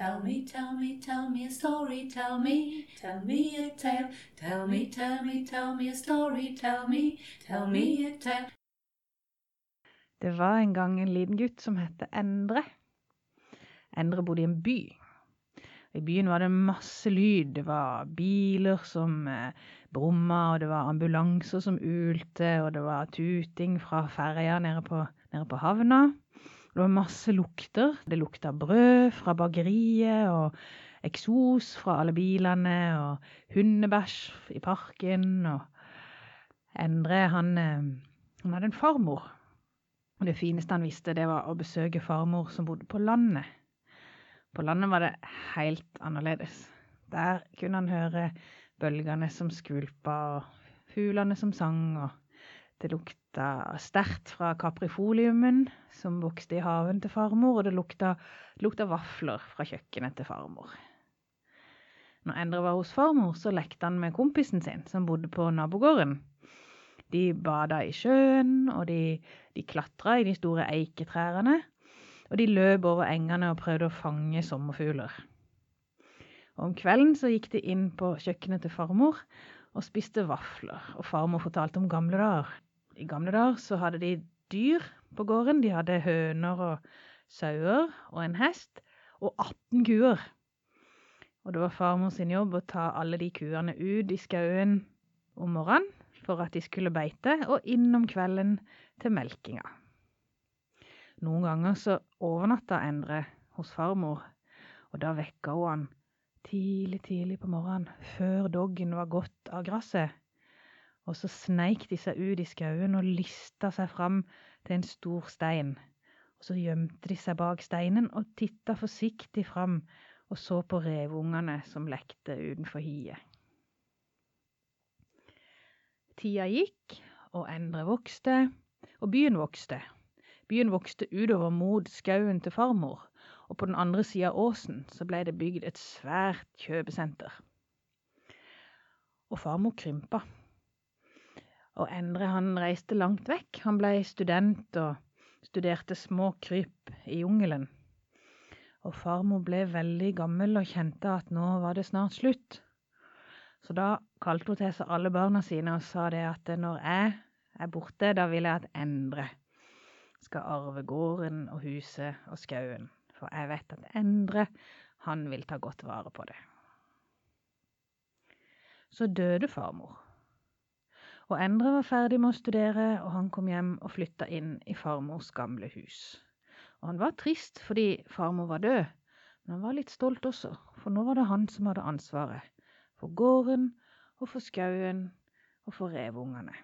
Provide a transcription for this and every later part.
Tell me, tell me, tell me a story, tell me, tell me a tale. Tell me, tell me, tell me a story, tell me, tell me a tale. Det var en gang en liten gutt som het Endre. Endre bodde i en by. I byen var det masse lyd. Det var biler som eh, brumma, og det var ambulanser som ulte, og det var tuting fra ferja nede på, nede på havna. Det var masse lukter. Det lukta brød fra bakeriet, og eksos fra alle bilene, og hundebæsj i parken, og Endre, han, eh, han hadde en farmor. Og det fineste han visste, det var å besøke farmor som bodde på landet. På landet var det helt annerledes. Der kunne han høre bølgene som skvulpa, og fuglene som sang, og det lukta sterkt fra kaprifoliumen som vokste i haven til farmor, og det lukta, lukta vafler fra kjøkkenet til farmor. Når Endre var hos farmor, så lekte han med kompisen sin, som bodde på nabogården. De bada i sjøen, og de, de klatra i de store eiketrærne, og de løp over engene og prøvde å fange sommerfugler. Og om kvelden så gikk de inn på kjøkkenet til farmor og spiste vafler, og farmor fortalte om gamle dager. I gamle dager så hadde de dyr på gården. De hadde høner og sauer og en hest og 18 kuer. Og det var farmor sin jobb å ta alle de kuene ut i skauen om morgenen for at de skulle beite, og inn om kvelden til melkinga. Noen ganger så overnatta Endre hos farmor, og da vekka hun han tidlig, tidlig på morgenen, før doggen var gått av gresset. Og så sneik de seg ut i skauen og lista seg fram til en stor stein. Og så gjemte de seg bak steinen og titta forsiktig fram og så på revungene som lekte utenfor hiet. Tida gikk, og Endre vokste, og byen vokste. Byen vokste utover mot skauen til farmor, og på den andre sida av åsen så ble det bygd et svært kjøpesenter. Og farmor krympa. Og Endre han reiste langt vekk. Han ble student og studerte små kryp i jungelen. Og farmor ble veldig gammel og kjente at nå var det snart slutt. Så da kalte hun til seg alle barna sine og sa det at når jeg er borte, da vil jeg at Endre skal arve gården og huset og skauen. For jeg vet at Endre, han vil ta godt vare på det. Så døde farmor. Og Endre var ferdig med å studere, og han kom hjem og flytta inn i farmors gamle hus. Og han var trist fordi farmor var død, men han var litt stolt også, for nå var det han som hadde ansvaret for gården og for skauen og for revungene.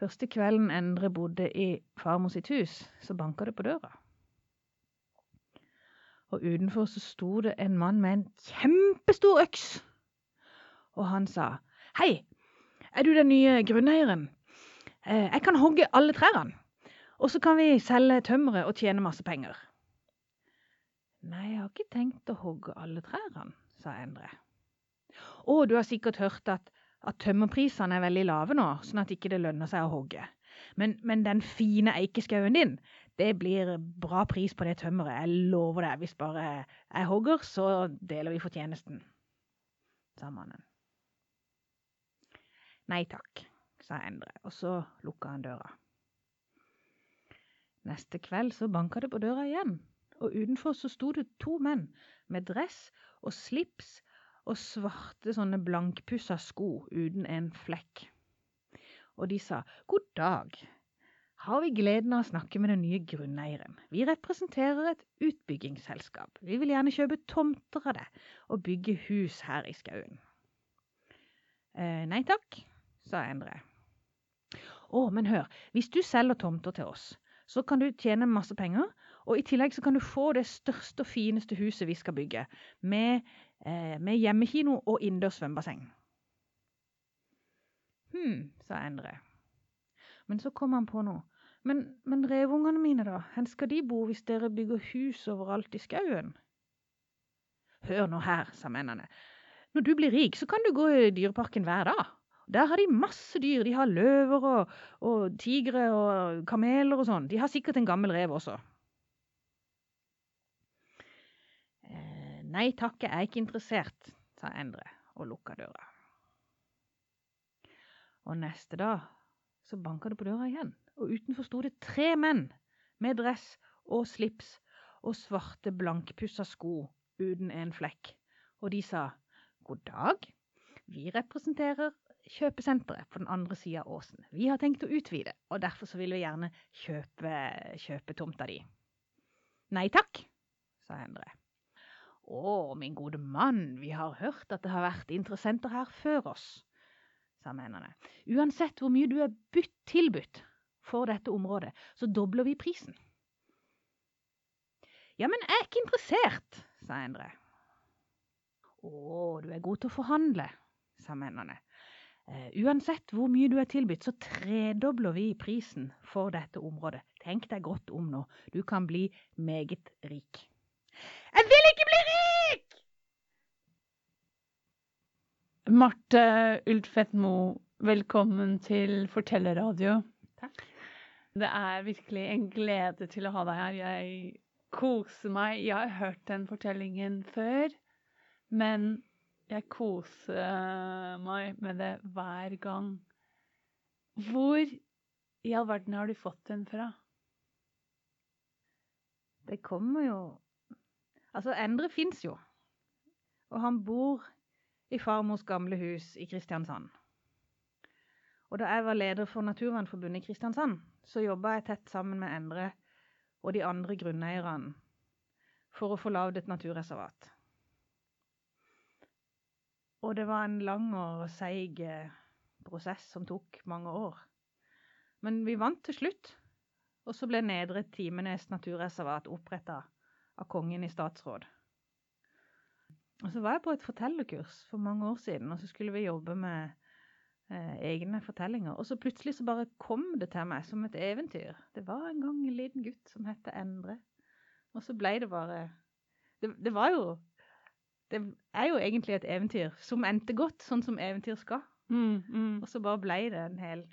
Første kvelden Endre bodde i farmor sitt hus, så banka det på døra. Og utenfor så sto det en mann med en kjempestor øks. Og han sa, Hei, er du den nye grunneieren? Eh, jeg kan hogge alle trærne, og så kan vi selge tømmeret og tjene masse penger. Nei, jeg har ikke tenkt å hogge alle trærne, sa Endre. Å, du har sikkert hørt at, at tømmerprisene er veldig lave nå, sånn at ikke det lønner seg å hogge. Men, men den fine eikeskauen din, det blir bra pris på det tømmeret, jeg lover deg. Hvis bare jeg hogger, så deler vi fortjenesten, sa mannen. Nei takk, sa Endre, og så lukka han døra. Neste kveld så banka det på døra igjen, og utenfor så sto det to menn med dress og slips og svarte sånne blankpussa sko uten en flekk. Og de sa god dag, har vi gleden av å snakke med den nye grunneieren. Vi representerer et utbyggingsselskap. Vi vil gjerne kjøpe tomter av det og bygge hus her i skauen. Eh, nei takk, sa Endre. Å, men hør, hvis du selger tomter til oss, så kan du tjene masse penger, og i tillegg så kan du få det største og fineste huset vi skal bygge, med, eh, med hjemmekino og innendørs svømmebasseng. Hm, sa Endre. Men så kom han på noe. Men, men revungene mine, da? Hvor skal de bo hvis dere bygger hus overalt i skauen? Hør nå her, sa mennene. Når du blir rik, så kan du gå i dyreparken hver dag. Der har de masse dyr. De har løver og, og tigre og kameler og sånn. De har sikkert en gammel rev også. Nei takk, jeg er ikke interessert, sa Endre og lukka døra. Og neste dag så banka det på døra igjen, og utenfor sto det tre menn med dress og slips og svarte blankpussa sko uten en flekk, og de sa god dag, vi representerer kjøpesenteret på den andre sida av åsen. Vi har tenkt å utvide, og derfor så vil vi gjerne kjøpe, kjøpe tomta di. Nei takk, sa Endre. Å, min gode mann, vi har hørt at det har vært interessenter her før oss, sa mennene. Uansett hvor mye du er bytt tilbudt for dette området, så dobler vi prisen. Ja, men jeg er ikke interessert, sa Endre. Å, du er god til å forhandle, sa mennene. Uh, uansett hvor mye du er tilbudt, så tredobler vi prisen for dette området. Tenk deg godt om nå, du kan bli meget rik. Jeg vil ikke bli rik! Marte Ultvedtmo, velkommen til Fortellerradio. Takk. Det er virkelig en glede til å ha deg her. Jeg koser meg. Jeg har hørt den fortellingen før, men jeg koser meg med det hver gang. Hvor i all verden har du fått den fra? Det kommer jo Altså, Endre fins jo. Og han bor i farmors gamle hus i Kristiansand. Og da jeg var leder for Naturvernforbundet i Kristiansand, så jobba jeg tett sammen med Endre og de andre grunneierne for å få lagd et naturreservat. Og det var en lang og seig eh, prosess som tok mange år. Men vi vant til slutt, og så ble Nedre Timenes naturreservat oppretta av kongen i statsråd. Og så var jeg på et fortellerkurs for mange år siden, og så skulle vi jobbe med eh, egne fortellinger. Og så plutselig så bare kom det til meg som et eventyr. Det var en gang en liten gutt som het Endre. Og så ble det bare Det, det var jo det er jo egentlig et eventyr som endte godt, sånn som eventyr skal. Mm, mm, Og så bare ble det en hel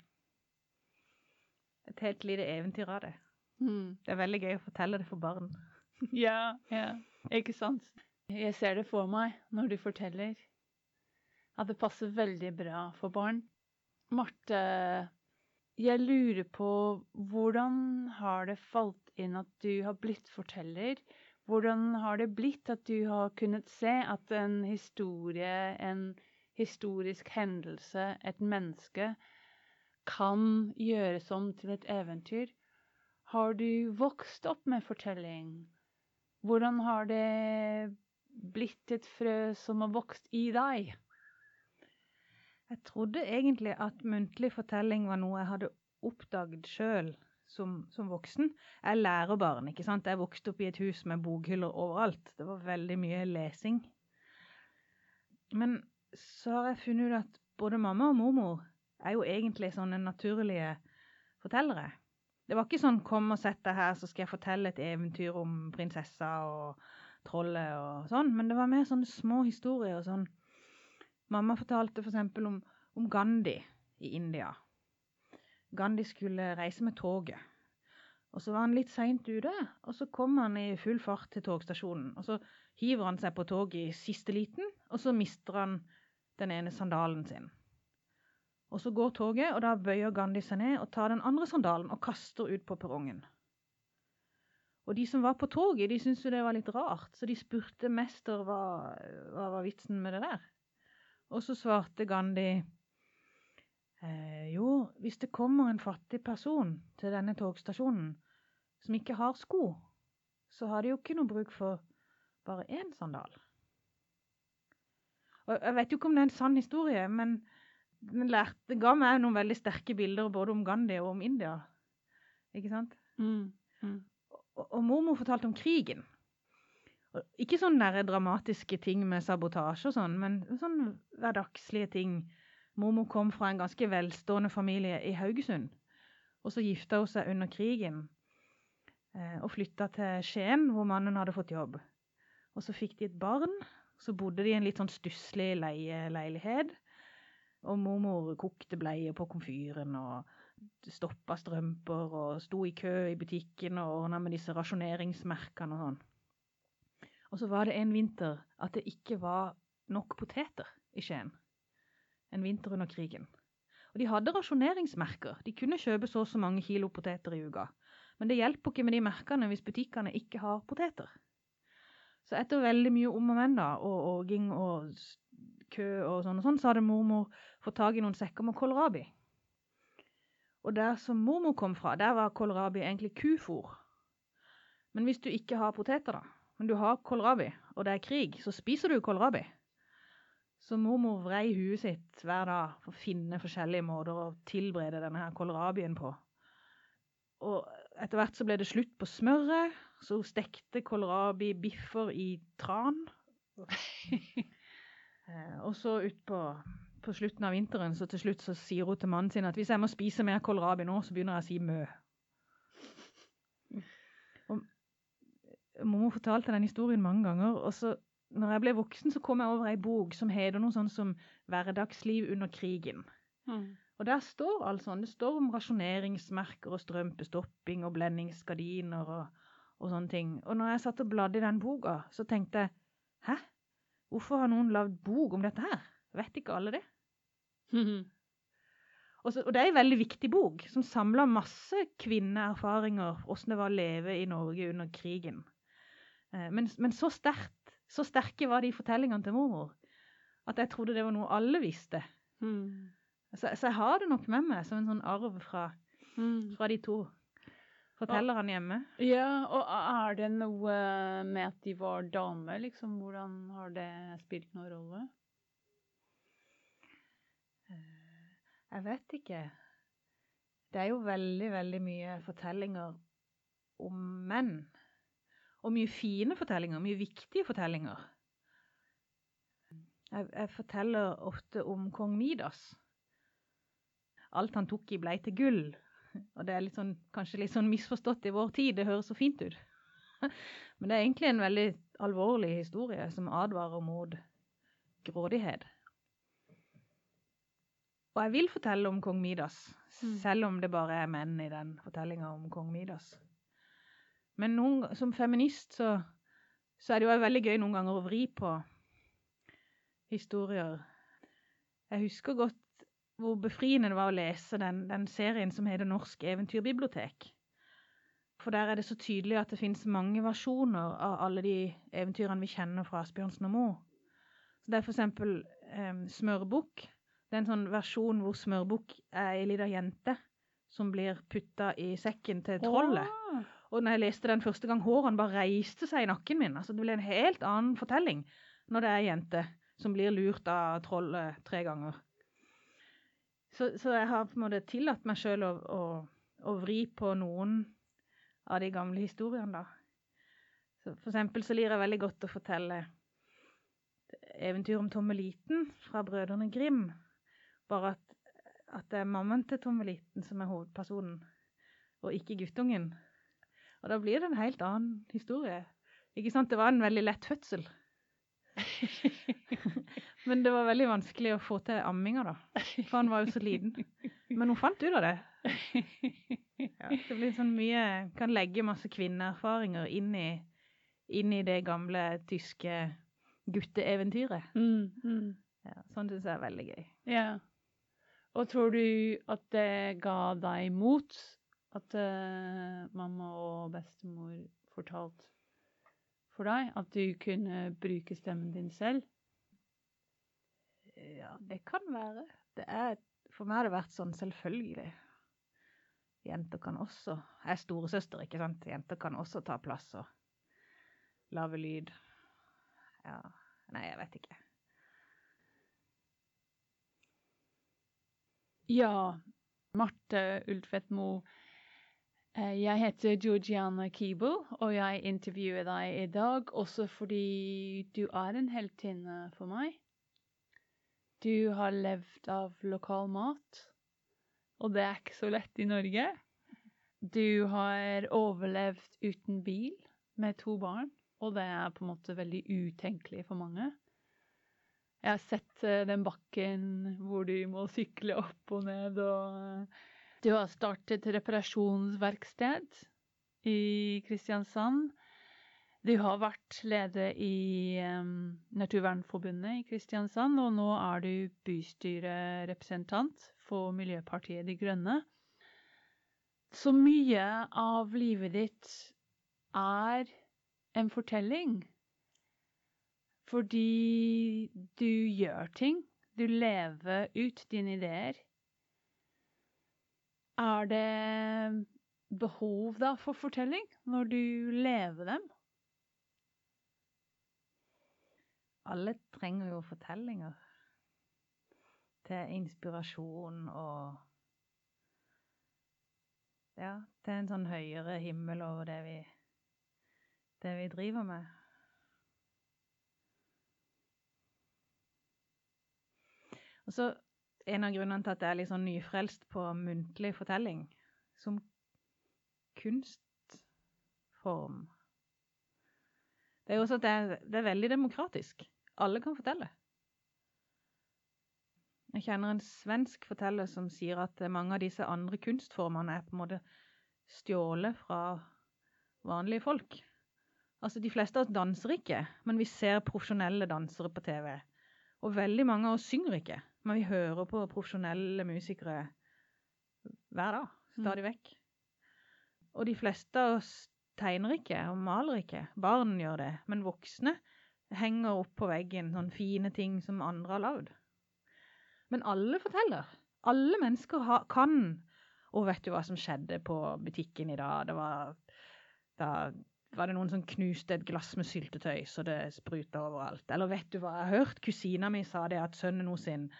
et helt lite eventyr av det. mm. Det er veldig gøy å fortelle det for barn. Ja, ja, ikke sant? Jeg ser det for meg når du forteller, at det passer veldig bra for barn. Marte, jeg lurer på hvordan har det falt inn at du har blitt forteller? Hvordan har det blitt at du har kunnet se at en historie, en historisk hendelse, et menneske, kan gjøres om til et eventyr? Har du vokst opp med fortelling? Hvordan har det blitt et frø som har vokst i deg? Jeg trodde egentlig at muntlig fortelling var noe jeg hadde oppdaget sjøl som, som, voksen. Jeg er lærerbarn, ikke sant. Jeg vokste opp i et hus med bokhyller overalt. Det var veldig mye lesing. Men så har jeg funnet ut at både mamma og mormor er jo egentlig sånne naturlige fortellere. Det var ikke sånn 'kom og sett deg her, så skal jeg fortelle et eventyr om prinsessa og trollet' og sånn, men det var mer sånne små historier. sånn. Mamma fortalte f.eks. For om, om Gandhi i India. Gandhi skulle reise med toget. Og så var han litt seint ute, og så kom han i full fart til togstasjonen. Og så hiver han seg på toget i siste liten, og så mister han den ene sandalen sin. Og så går toget, og da bøyer Gandhi seg ned og tar den andre sandalen og kaster ut på perrongen. Og de som var på toget, de syntes jo det var litt rart, så de spurte mester hva, hva var vitsen med det der. Og så svarte Gandhi Eh, jo, hvis det kommer en fattig person til denne togstasjonen som ikke har sko, så har de jo ikke noe bruk for bare én sandal. Og jeg vet jo ikke om det er en sann historie, men den, lærte, ga meg noen veldig sterke bilder både om Gandhi og om India. Ikke sant? Mm, mm. Og, og mormor fortalte om krigen. Og ikke sånne dramatiske ting med sabotasje og sånn, men sånne hverdagslige ting Mormor kom fra en ganske velstående familie i Haugesund. Og så gifta hun seg under krigen eh, og flytta til Skien, hvor mannen hadde fått jobb. Og så fikk de et barn. Så bodde de i en litt sånn stusslig leieleilighet. Og mormor kokte bleier på komfyren og stoppa strømper og sto i kø i butikken og ordna med disse rasjoneringsmerkene og sånn. Og så var det en vinter at det ikke var nok poteter i Skien. En vinter under krigen. Og de hadde rasjoneringsmerker. De kunne kjøpe så og så mange kilo poteter i uka. Men det hjelper ikke med de merkene hvis butikkene ikke har poteter. Så etter veldig mye om og men og åging og kø og sånn og sånn, så hadde mormor fått tak i noen sekker med kålrabi. Og der som mormor kom fra, der var kålrabi egentlig kufôr. Men hvis du ikke har poteter, da, men du har kålrabi, og det er krig, så spiser du kålrabi. Så mormor vrei huet sitt hver dag for å finne forskjellige måter å tilberede denne her kålrabien på. Og etter hvert så ble det slutt på smøret, så hun stekte kålrabibiffer i tran. Eh, og så utpå på slutten av vinteren, så til slutt så sier hun til mannen sin at hvis jeg må spise mer kålrabi nå, så begynner jeg å si mø. Og mormor fortalte den historien mange ganger, og så når jeg ble voksen, så kom jeg over ei bok som heter noe sånn som 'Hverdagsliv under krigen'. Mm. Og der står alt sånn. Det står om rasjoneringsmerker og strømpestopping og blendingsgardiner og, og sånne ting. Og når jeg satt og bladde i den boka, så tenkte jeg hæ? Hvorfor har noen lagd bok om dette her? Vet ikke alle det? Og, så, og det er en veldig viktig bok, som samler masse kvinneerfaringer, åssen det var å leve i Norge under krigen. Eh, Men, men så, sterkt, så sterke var de fortellingene til mormor at jeg trodde det var noe alle visste. Mm. Så, så jeg har det nok med meg som en sånn arv fra, Mm. fra de to fortellerne hjemme. Ja, og er det noe med at de var damer, liksom? Hvordan har det spilt noen rolle? Jeg vet ikke. Det er jo veldig, veldig mye fortellinger om menn. Og mye fine fortellinger, mye viktige fortellinger. Jeg, jeg forteller ofte om kong Midas. Alt han tok i blei til gull. Og det er litt sånn, kanskje litt sånn misforstått i vår tid, det høres så fint ut. Men det er egentlig en veldig alvorlig historie som advarer mot grådighet. Og jeg vil fortelle om kong Midas, Mm. selv om det bare er menn i den fortellinga om kong Midas. Men noen, som feminist så, så er det jo veldig gøy noen ganger å vri på historier. Jeg husker godt hvor befriende det var å lese den, den serien som heter Norsk eventyrbibliotek. For der er det så tydelig at det finnes mange versjoner av alle de eventyrene vi kjenner fra Asbjørnsen og Moe. Så det er eksempel eh, Smørbukk. Det er en sånn versjon hvor Smørbukk er ei lita jente som blir putta i sekken til trollet. Og når jeg leste den første gang, hårene bare reiste seg i nakken min. Altså, det ble en helt annen fortelling når det er ei jente som blir lurt av trollet tre ganger. Så, så jeg har på en måte tillatt meg sjøl å, å, å vri på noen av de gamle historiene, da. Så for eksempel så lir jeg veldig godt å fortelle eventyr om Tommeliten fra Brødrene Grim. Bare at, at det er mammaen til Tommeliten som er hovedpersonen, og ikke guttungen. Og da blir det en helt annen historie. Ikke sant? Det var en veldig lett fødsel. Men det var veldig vanskelig å få til amminga, da. For han var jo så liten. Men hun fant ut av det. Ja, det blir sånn mye Kan legge masse kvinneerfaringer inn i, inn i det gamle tyske gutteeventyret. Mm, mm. Ja, sånn syns jeg er veldig gøy. Ja. Og tror du at det ga deg mot at uh, mamma og bestemor fortalte for deg? At du kunne bruke stemmen din selv? Ja, det kan være. Det er, for meg har det vært sånn selvfølgelig. Jenter kan også Jeg er storesøster, ikke sant. Jenter kan også ta plass og lage lyd. Ja Nei, jeg vet ikke. Ja, Marte Ultvedt Mo. Eh, Jeg heter Georgiana Kibo, og jeg intervjuer deg i dag også fordi du er en heltinne for meg. Du har levd av lokal mat, og det er ikke så lett i Norge. Du har overlevd uten bil med to barn, og det er på en måte veldig utenkelig for mange. Jeg har sett eh, den bakken hvor du må sykle opp og ned, og eh, du har startet reparasjonsverksted i Kristiansand. Du har vært leder i um, Naturvernforbundet i Kristiansand, og nå er du bystyrerepresentant for Miljøpartiet De Grønne. Så mye av livet ditt er en fortelling. Fordi du gjør ting. Du lever ut dine ideer. Er det behov da for fortelling når du lever dem? Alle trenger jo fortellinger til inspirasjon og Ja, til en sånn høyere himmel over det vi, det vi driver med. Og så en av grunnene til at jeg er litt sånn nyfrelst på muntlig fortelling som kunstform Det er jo også at det er, det er veldig demokratisk. Alle kan fortelle. Jeg kjenner en svensk forteller som sier at mange av disse andre kunstformene er på en måte stjålet fra vanlige folk. Altså, De fleste av oss danser ikke, men vi ser profesjonelle dansere på TV. Og veldig mange av oss synger ikke, men vi hører på profesjonelle musikere hver dag. Stadig vekk. Og de fleste av oss tegner ikke og maler ikke. Barn gjør det, men voksne henger opp på veggen sånne fine ting som andre har lagd. Men alle forteller. Alle mennesker har, kan. Og vet du hva som skjedde på butikken i dag? Det var, da var det noen som knuste et glass med syltetøy så det spruta overalt. Eller vet du hva, jeg har hørt kusina mi sa det at sønnen hennes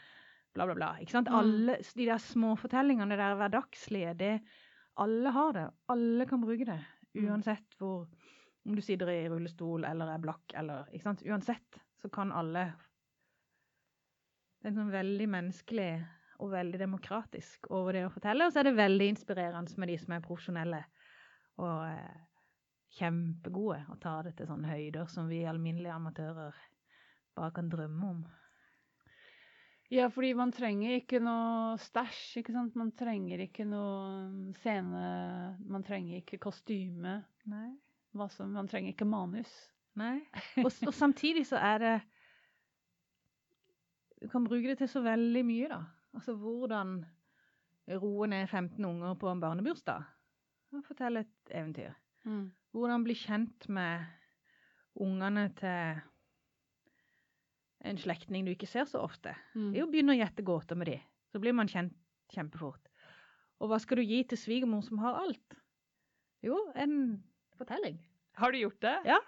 bla, bla, bla. Ikke sant? Mm. Alle de der småfortellingene, det der hverdagslige, det Alle har det. Alle kan bruke det. Mm. Uansett hvor Om du sitter i rullestol eller er blakk eller Ikke sant. Uansett så kan alle Det er en sånn veldig menneskelig og veldig demokratisk over det å fortelle. Og så er det veldig inspirerende med de som er profesjonelle og eh, kjempegode og tar det til sånne høyder som vi alminnelige amatører bare kan drømme om. Ja, fordi man trenger ikke noe stæsj, ikke sant. Man trenger ikke noe scene, man trenger ikke kostyme. Nei. Som, man trenger ikke manus. Nei. Og, og samtidig så er det Du kan bruke det til så veldig mye, da. Altså hvordan roe ned 15 unger på en barnebursdag. Fortelle et eventyr. Mm. Hvordan bli kjent med ungene til en slektning du ikke ser så ofte. Mm. Det er å begynne å gjette gåter med de. Så blir man kjent kjempefort. Og hva skal du gi til svigermor som har alt? Jo, en fortelling. Har du gjort det? Ja.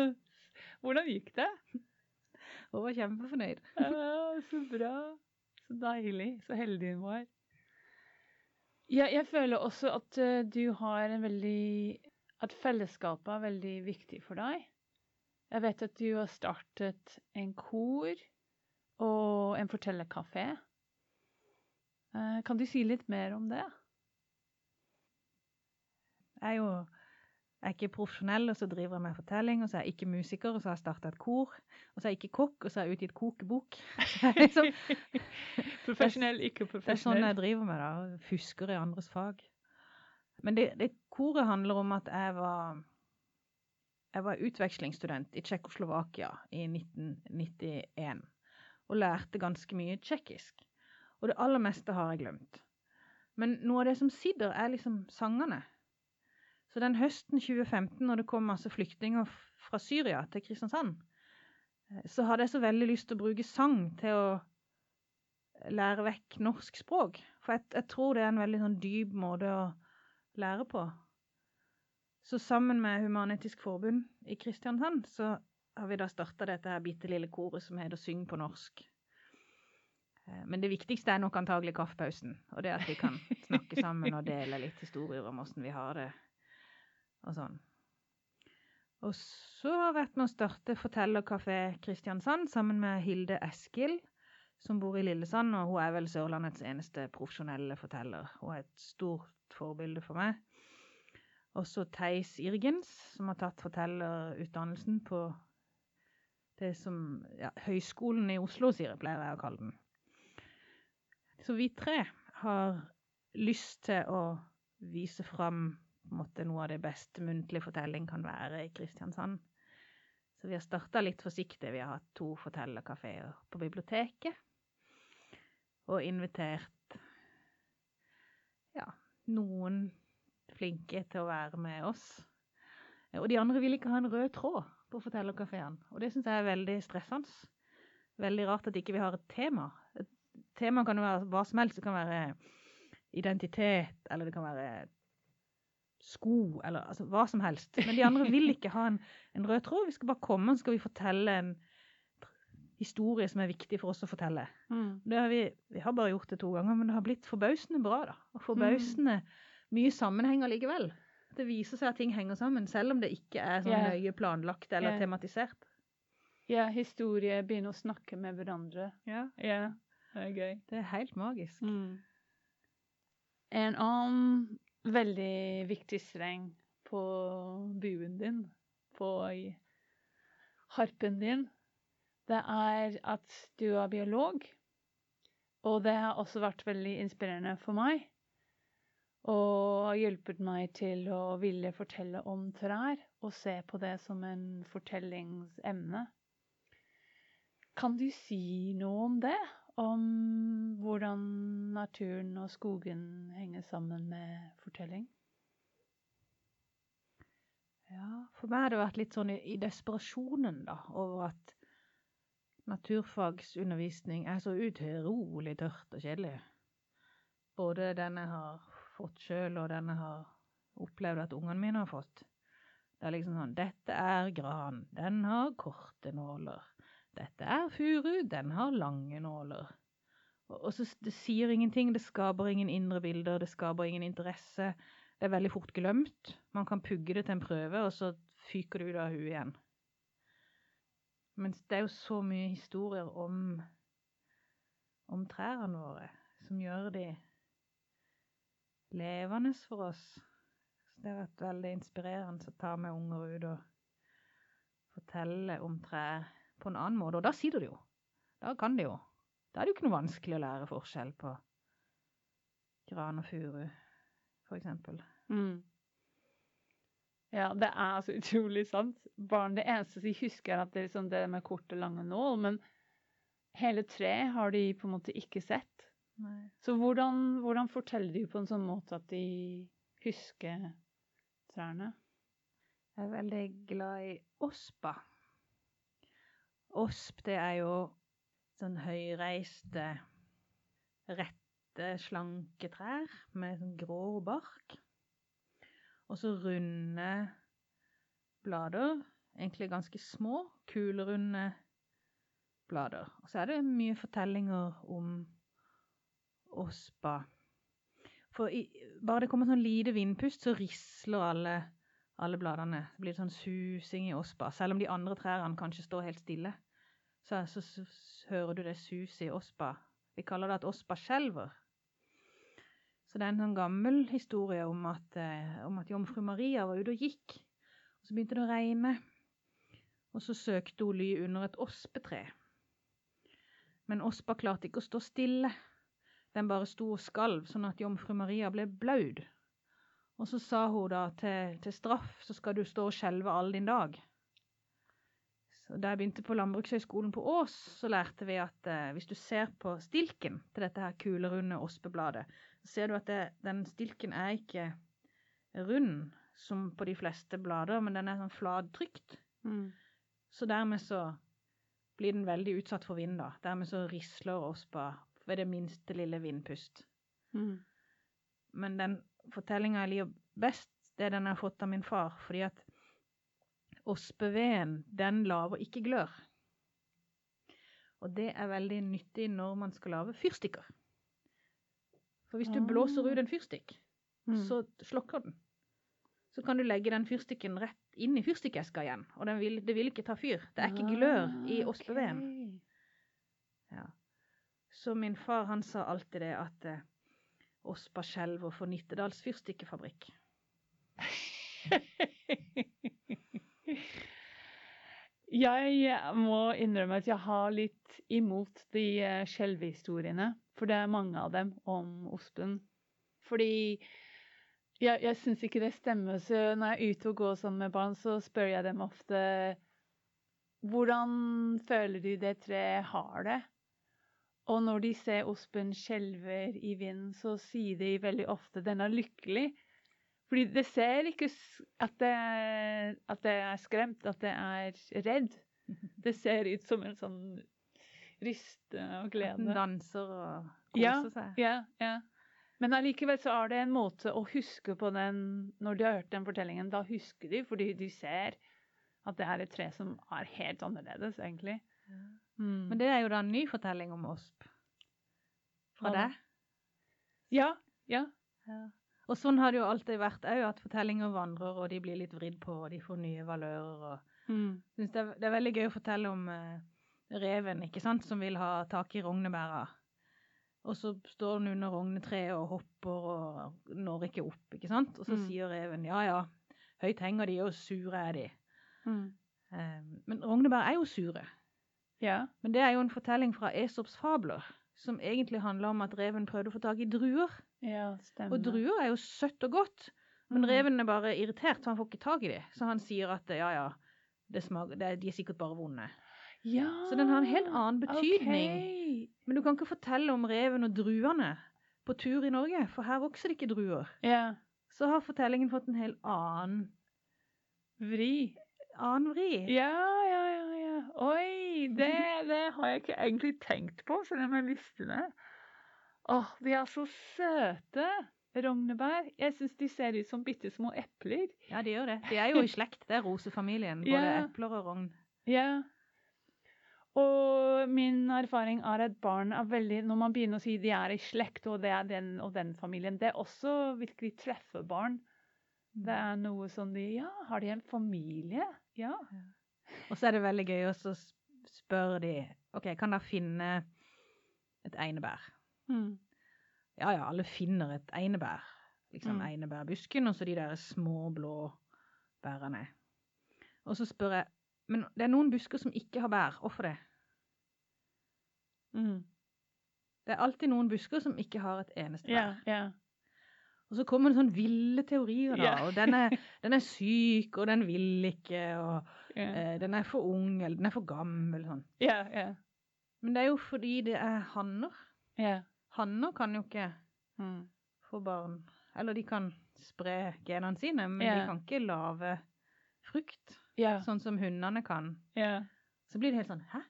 Hvordan gikk det? Hun var kjempefornøyd. Ja, så bra. Så deilig. Så heldig hun var. Ja, jeg føler også at eh, du har en veldig At fellesskapet er veldig viktig for deg. Jeg vet at du har startet en kor og en fortellerkafé. Eh, Kan du si litt mer om det? Jeg er jo jeg er ikke profesjonell, og så driver jeg med fortelling, og så er jeg ikke musiker, og så har jeg starta et kor, og så er jeg ikke kokk, og så har jeg utgitt kokebok. Liksom, Profesjonell, ikke det er sånn jeg driver med, da. Fusker i andres fag. Men det, det koret handler om at jeg var jeg var utvekslingsstudent i Tsjekkoslovakia i 1991 og lærte ganske mye tsjekkisk. Og det aller meste har jeg glemt. Men noe av det som sitter, er liksom sangene. Så den høsten 2015, når det kom masse flyktninger fra Syria til Kristiansand, eh, så hadde jeg så veldig lyst til å bruke sang til å lære vekk norsk språk. For jeg, jeg tror det er en veldig sånn dyp måte å lære på. Så sammen med Human-Etisk Forbund i Kristiansand så har vi da starta dette her bitte lille koret som heter Syng på norsk. Eh, Men det viktigste er nok antagelig kaffepausen, og det at vi kan snakke sammen og dele litt historier om åssen vi har det og sånn. Og så har jeg vært med å starte Fortellerkafé Kristiansand sammen med Hilde Eskil, som bor i Lillesand, og hun er vel Sørlandets eneste profesjonelle forteller. Hun er et stort forbilde for meg. Også Theis Irgens, som har tatt fortellerutdannelsen på det som ja, Høgskolen i Oslo, sier jeg, pleier jeg å kalle den. Så vi tre har lyst til å vise fram måte noe av det beste muntlig fortelling kan være i Kristiansand. Så vi har starta litt forsiktig. Vi har hatt to fortellerkafeer på biblioteket. Og invitert ja, noen flinke til å være med oss. Og de andre vil ikke ha en rød tråd på fortellerkafeen. Og det syns jeg er veldig stressende. Veldig rart at ikke vi har et tema. Et tema kan jo være hva som helst. Det kan være identitet, eller det kan være sko, eller altså hva som helst. Men de andre vil ikke ha en, en rød tråd. Vi skal bare komme, så skal vi fortelle en historie som er viktig for oss å fortelle. Mm. Det har vi, vi har bare gjort det to ganger, men det har blitt forbausende bra, da. Og forbausende mye sammenhenger likevel. Det viser seg at ting henger sammen, selv om det ikke er sånn yeah. nøye planlagt eller yeah. tematisert. Ja, historie begynner å snakke med hverandre. Ja, Yeah. det er gøy. det er helt magisk. Mm. En annen veldig viktig streng på buen din, på harpen din, det er at du er biolog. Og det har også vært veldig inspirerende for meg. Og har hjulpet meg til å ville fortelle om trær, og se på det som en fortellingsemne. Kan du si noe om det? Om hvordan naturen og skogen henger sammen med fortelling? Ja, for meg har det vært litt sånn i, desperasjonen, da, over at naturfagsundervisning er så utrolig tørt og kjedelig. Både den jeg har fått sjøl, og den jeg har opplevd at ungene mine har fått. Det er liksom sånn Dette er gran, den har korte nåler. Dette er furu, den har lange nåler. Og, og så Det sier ingenting, det skaper ingen indre bilder, det skaper ingen interesse. Det er veldig fort glemt. Man kan pugge det til en prøve, og så fyker det ut av huet igjen. Men det er jo så mye historier om, om trærne våre, som gjør de levende for oss. Så det har vært veldig inspirerende å ta med unger ut og fortelle om trær på en annen måte. Og da sitter det jo. Da kan det jo. Da er det jo ikke noe vanskelig å lære forskjell på gran og furu, eksempel. Mm. Ja, det er altså utrolig sant. Barn, det eneste de husker, er at det er liksom det med korte, lange nål, men hele treet har de på en måte ikke sett. Nei. Så hvordan, hvordan forteller de på en sånn måte at de husker trærne? Jeg er veldig glad i ospa. Osp, det er jo sånn høyreiste, rette, slanke trær med sånn grå bark. Og så runde blader, egentlig ganske små, kulerunde blader. Og så er det mye fortellinger om ospa. For i, bare det kommer sånn lite vindpust, så risler alle alle bladene. Det blir sånn susing i ospa. Selv om de andre trærne kanskje står helt stille, så, så, så, så hører du det suset i ospa. Vi kaller det at ospa skjelver. Så det er en sånn gammel historie om at, eh, om at jomfru Maria var ute og gikk. Og så begynte det å regne, og så søkte hun ly under et ospetre. Men ospa klarte ikke å stå stille. Den bare sto og skalv, sånn at jomfru Maria ble blaud. Og så sa hun da til, til straff så skal du stå og skjelve all din dag. Så da jeg begynte på Landbrukshøgskolen på Ås, så lærte vi at eh, hvis du ser på stilken til dette her kulerunde ospebladet, så ser du at det, den stilken er ikke rund som på de fleste blader, men den er sånn flattrykt. Mm. Så dermed så blir den veldig utsatt for vind, da. Dermed så risler ospa ved det minste lille vindpust. Mm. Men den fortellinga jeg liker best, det er den jeg har fått av min far, fordi at ospeveden, den lager ikke glør. Og det er veldig nyttig når man skal lage fyrstikker. For hvis du Ah. blåser ut en fyrstikk, Mm. så slokker den. Så kan du legge den fyrstikken rett inn i fyrstikkeska igjen, og den vil, det vil ikke ta fyr. Det er ikke glør i Ah, ospeveden. Ja. Så min far han sa alltid det at eh, Ospa skjelver for Nittedals fyrstikkefabrikk. Jeg må innrømme at jeg har litt imot de eh, skjelvehistoriene, for det er mange av dem om ospen. Fordi Jeg, jeg syns ikke det stemmer, så når jeg er ute og går sammen med barn, så spør jeg dem ofte hvordan føler du det treet har det? Og når de ser ospen skjelver i vinden, så sier de veldig ofte den er lykkelig. Fordi det ser ikke at det, er, at det er skremt, at det er redd. Det ser ut som en sånn riste glede. At den danser og koser Ja, seg. Ja, ja. Men allikevel så er det en måte å huske på den Når de har hørt den fortellingen, da husker de fordi de ser at det er et tre som er helt annerledes, egentlig. Mm. Men det er jo da en ny fortelling om osp. Fra ja. deg. Ja, ja. Og sånn har det jo alltid vært òg, at fortellinger vandrer, og de blir litt vridd på, og de får nye valører. og Mm. synes det, er, det er veldig gøy å fortelle om eh, reven, ikke sant, som vil ha tak i rognebæra. Og så står den under rognetreet og hopper og når ikke opp, ikke sant. Og så Mm. sier reven ja ja, høyt henger de, og sure er de. Mm. Eh, men rognebær er jo sure. Ja. Men det er jo en fortelling fra Esops fabler, som egentlig handler om at reven prøvde å få tak i druer. ja, stemmer. Og druer er jo søtt og godt, men Mm. reven er bare irritert, så han får ikke tak i det. Så han sier at ja ja, det smaker, det, de er sikkert bare vonde. Ja. Så den har en helt annen betydning. Okay. Men du kan ikke fortelle om reven og druene på tur i Norge, for her vokser det ikke druer. Ja. Så har fortellingen fått en helt annen, Vri. annen vri. Ja, ja, ja. ja. Oi, det, det har jeg ikke egentlig tenkt på, selv om jeg visste det. Åh, de er så søte. Rognebær. Jeg syns de ser ut som bitte små epler. Ja, de gjør det. De er jo i slekt. Det er rosefamilien. Både yeah. epler og rogn. Ja. Og min erfaring er at barn er veldig Når man begynner å si de er i slekt, og det er den og den familien, det er også virkelig treffer barn. Det er noe som de Ja, har de en familie? Ja. Og så er det veldig gøy, å så spør de OK, kan dere finne et einebær? Mm. Ja ja, alle finner et einebær. Liksom Mm. einebærbusken, og så de der små, blå bærene. Og så spør jeg Men det er noen busker som ikke har bær. Hvorfor det? Mm. Det er alltid noen busker som ikke har et eneste bær. Ja, ja. Og så kommer det sånne ville teorier, da. Yeah. Og den er, den er syk, og den vil ikke, og yeah. eh, den er for ung, eller den er for gammel, sånn. ja. ja. Men det er jo fordi det er hanner. ja. Hanner kan jo ikke Mm. få barn. Eller de kan spre genene sine, men de kan ikke lage frukt, sånn som hundene kan. ja. Så blir det helt sånn Hæ?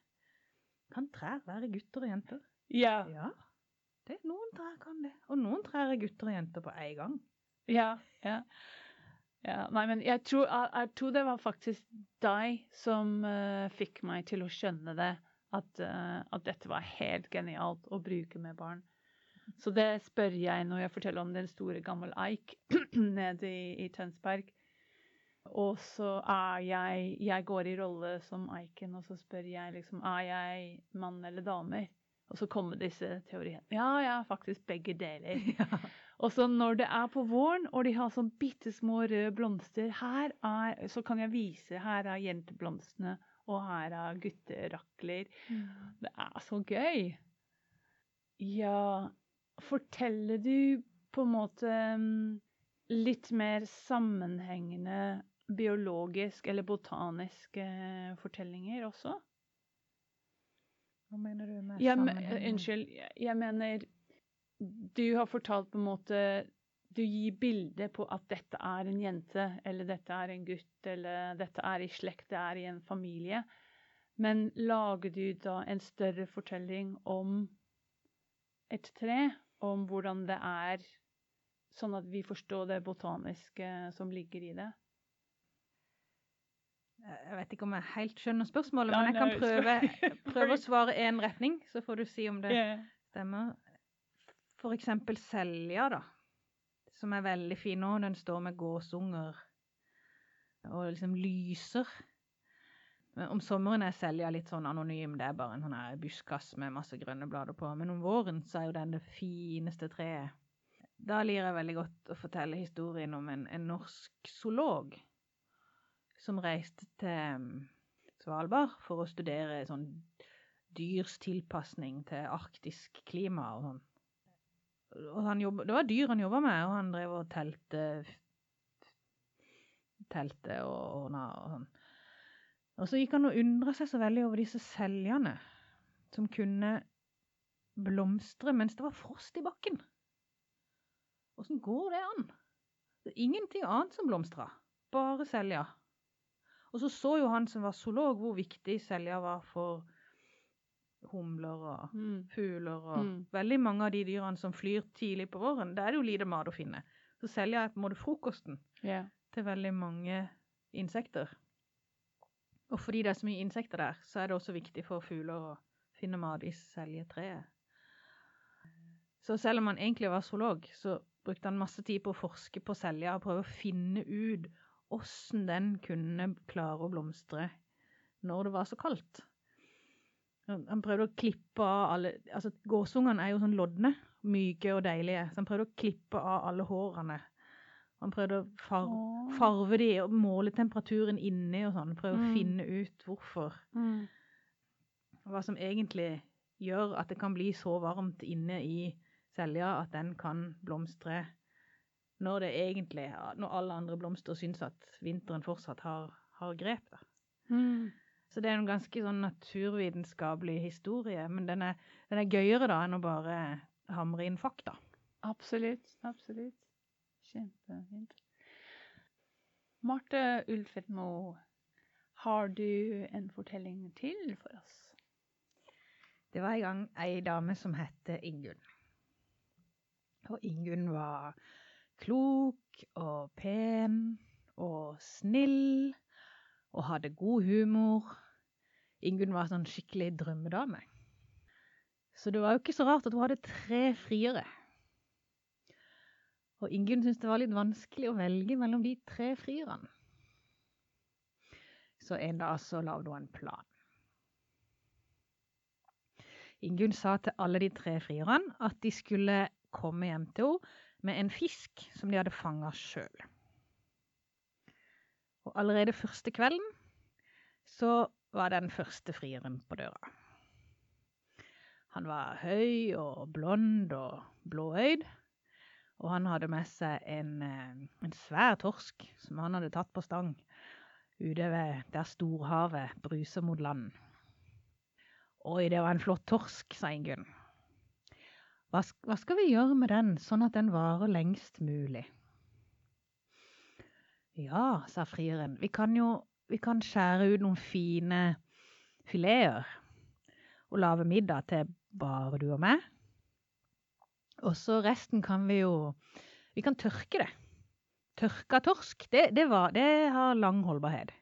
Kan trær være gutter og jenter? ja. Det, noen trær kan det. Og noen trær er gutter og jenter på en gang. Ja, ja. ja. Nei, men jeg tror, jeg, jeg tror det var faktisk deg som uh, fikk meg til å skjønne det. At, uh, at dette var helt genialt å bruke med barn. Så det spør jeg når jeg forteller om den store gammel eik nede i, i Tønsberg. Og så er jeg Jeg går i rolle som eiken, og så spør jeg liksom Er jeg mann eller dame? Og så kommer disse teoriene. Ja, ja, faktisk begge deler. Og så når det er på våren, og de har sånn bitte små røde blomster her er, Så kan jeg vise her er jenteblomstene, og her er gutterakler. Det er så gøy. Ja Forteller du på en måte mm, litt mer sammenhengende biologisk eller botaniske fortellinger også? Hva mener du med men, unnskyld. Jeg- Jeg mener Du har fortalt på en måte Du gir bilde på at dette er en jente, eller dette er en gutt, eller dette er i slekt, det er i en familie. Men lager du da en større fortelling om et tre? Om hvordan det er, sånn at vi forstår det botaniske som ligger i det? Jeg vet ikke om jeg helt skjønner spørsmålet, men jeg kan prøve, prøve å svare én retning, så får du si om det stemmer. For eksempel selja, da. Som er veldig fin nå. Den står med gåsunger og liksom lyser. Men Om sommeren er selja litt sånn anonym, det er bare en sånn her buskas med masse grønne blader på. Men om våren så er jo den det fineste treet. Da lirer jeg veldig godt å fortelle historien om en, en norsk zoolog som reiste til mm, Svalbard for å studere sånn dyrs tilpasning til arktisk klima og sånn. og han jobb, det var dyr han jobba med, og han drev og telte Telte og ordna og sånn. Og så gikk han og undra seg så veldig over disse seljene som kunne blomstre mens det var frost i bakken. Åssen går det an? Det er ingenting annet som blomstra, bare selja. Og så så jo han som var zoolog, hvor viktig selja var for humler og Mm. fugler og Mm. veldig mange av de dyrene som flyr tidlig på våren. Der er det jo lite mat å finne. Så selja er på en måte frokosten yeah. til veldig mange insekter. Og fordi det er så mye insekter der, så er det også viktig for fugler å finne mat i seljetreet. Så selv om han egentlig var zoolog, så brukte han masse tid på å forske på selja og prøve å finne ut åssen den kunne klare å blomstre når det var så kaldt. Han prøvde å klippe av alle Altså, gåsungene er jo sånn lodne, myke og deilige, så han prøvde å klippe av alle hårene. Han prøvde å far farve de og måle temperaturen inni og sånn. Prøve å Mm. finne ut hvorfor. Mm. Hva som egentlig gjør at det kan bli så varmt inne i selja at den kan blomstre når det egentlig Når alle andre blomster syns at vinteren fortsatt har, har grep. da. Mm. Så det er en ganske sånn naturvitenskapelig historie, men den er, den er gøyere da enn å bare hamre inn fakta. Absolutt. Absolutt. Kjempefint. Marte Ulfetmo, har du en fortelling til for oss? Det var en gang ei dame som het Ingunn. Og Ingunn var klok og pen og snill og hadde god humor. Ingunn var sånn skikkelig drømmedame. Så det var jo ikke så rart at hun hadde tre friere. Og Ingunn syntes det var litt vanskelig å velge mellom de tre frierne. Så en dag så lagde hun en plan. Ingunn sa til alle de tre frierne at de skulle komme hjem til henne med en fisk som de hadde fanga sjøl. Og allerede første kvelden så var den første frieren på døra. Han var høy og blond og blåøyd, og han hadde med seg en, eh, en svær torsk som han hadde tatt på stang ute ved der storhavet bruser mot land. Oi, det var en flott torsk, sa Ingunn. Hva, hva skal vi gjøre med den, sånn at den varer lengst mulig? Ja, sa frieren, vi kan jo vi kan skjære ut noen fine fileter og lage middag til bare du og meg. Og så resten kan vi jo Vi kan tørke det. Tørka torsk, det, det, var, det har lang holdbarhet.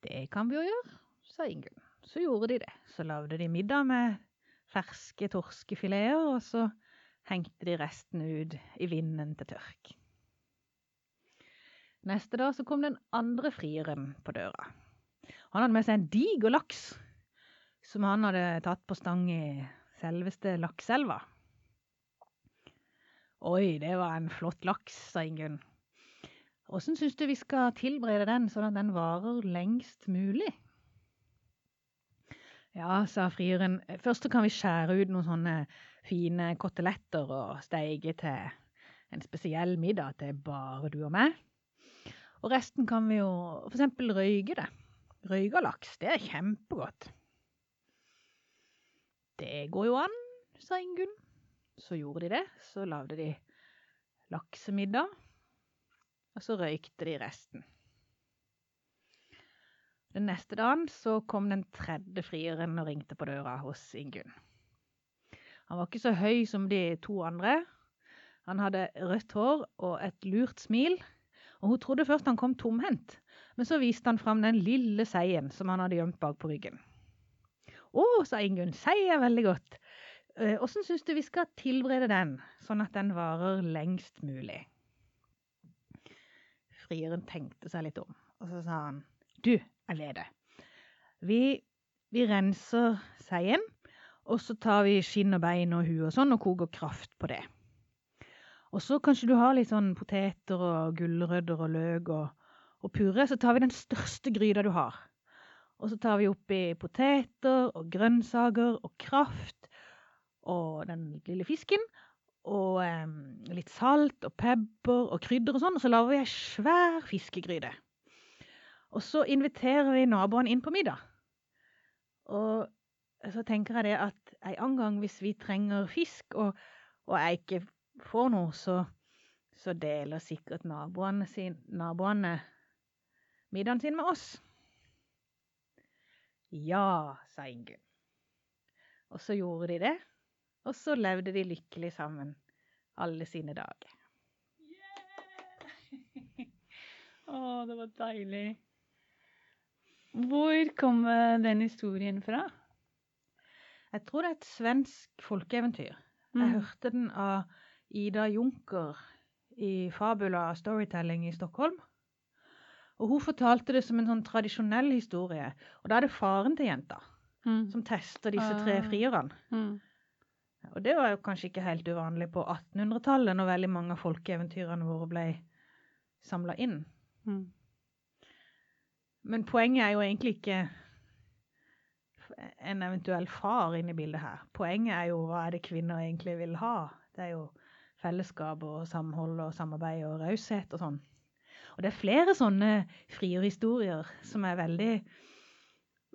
Det kan vi jo gjøre, sa Ingunn. Så gjorde de det. Så lagde de middag med ferske torskefileter, og så hengte de resten ut i vinden til tørk. Neste dag så kom den andre frieren på døra. Han hadde med seg en diger laks som han hadde tatt på stang i selveste lakseelva. Oi, det var en flott laks, sa Ingunn. Åssen syns du vi skal tilberede den sånn at den varer lengst mulig? Ja, sa frieren, først så kan vi skjære ut noen sånne fine koteletter og steike til en spesiell middag til bare du og meg. Og resten kan vi jo eksempel røyke det. Røyka laks, det er kjempegodt. Det går jo an, sa Ingunn. Så gjorde de det. Så lagde de laksemiddag, og så røykte de resten. Den neste dagen så kom den tredje frieren og ringte på døra hos Ingunn. Han var ikke så høy som de to andre. Han hadde rødt hår og et lurt smil, og hun trodde først han kom tomhendt, men så viste han fram den lille seien som han hadde gjemt bak på ryggen. Å, sa Ingunn, sei er veldig godt. Eh, Åssen syns du vi skal tilberede den, sånn at den varer lengst mulig? Frieren tenkte seg litt om, og så sa han, du, vet. Vi, vi renser seien, og så tar vi skinn og bein og hue og sånn, og koker kraft på det. Og så kanskje du har litt sånn poteter og gulrøtter og løk og, og purre, så tar vi den største gryta du har. Og så tar vi oppi poteter og grønnsaker og kraft. og den lille fisken. Og em, litt salt og pepper og krydder og sånn. Og så lager vi ei svær fiskegryte. Og så inviterer vi naboene inn på middag. Og så tenker jeg det at en annen gang hvis vi trenger fisk, og, og jeg ikke får noe, så, så deler sikkert naboene, sin, naboene middagen sin med oss. Ja, sa Ingunn. Og så gjorde de det, og så levde de lykkelig sammen alle sine dager. Å, det var deilig. Hvor kommer den historien fra? Jeg tror det er et svensk folkeeventyr. Mm. Jeg hørte den av Ida Junker i Fabula Storytelling i Stockholm. Og hun fortalte det som en sånn tradisjonell historie. Og da er det faren til jenta Mm. som tester disse tre Ah. frierne. Mm. Og det var jo kanskje ikke helt uvanlig på 1800-tallet, når veldig mange av folkeeventyrene våre ble samla inn. Mm. Men poenget er jo egentlig ikke en eventuell far inne i bildet her. Poenget er jo hva er det kvinner egentlig vil ha. Det er jo fellesskap og samhold og samarbeid og raushet og sånn. Og det er flere sånne frierhistorier som er veldig,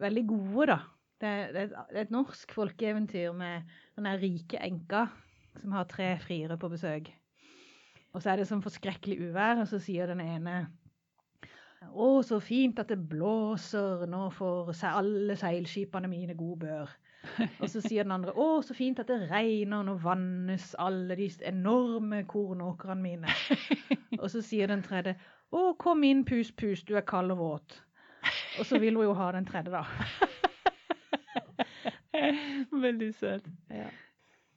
veldig gode, da. Det er, det er et- norsk folkeeventyr med den rike enka som har tre friere på besøk. Og så er det sånn forskrekkelig uvær, og så sier den ene å, så fint at det blåser, nå får alle seilskipene mine god bør. Og så sier den andre, å, så fint at det regner, nå vannes alle de enorme kornåkrene mine. Og så sier den tredje, å, kom inn, pus, pus, du er kald og våt. Og så vil hun jo ha den tredje, da. Veldig søt. Ja.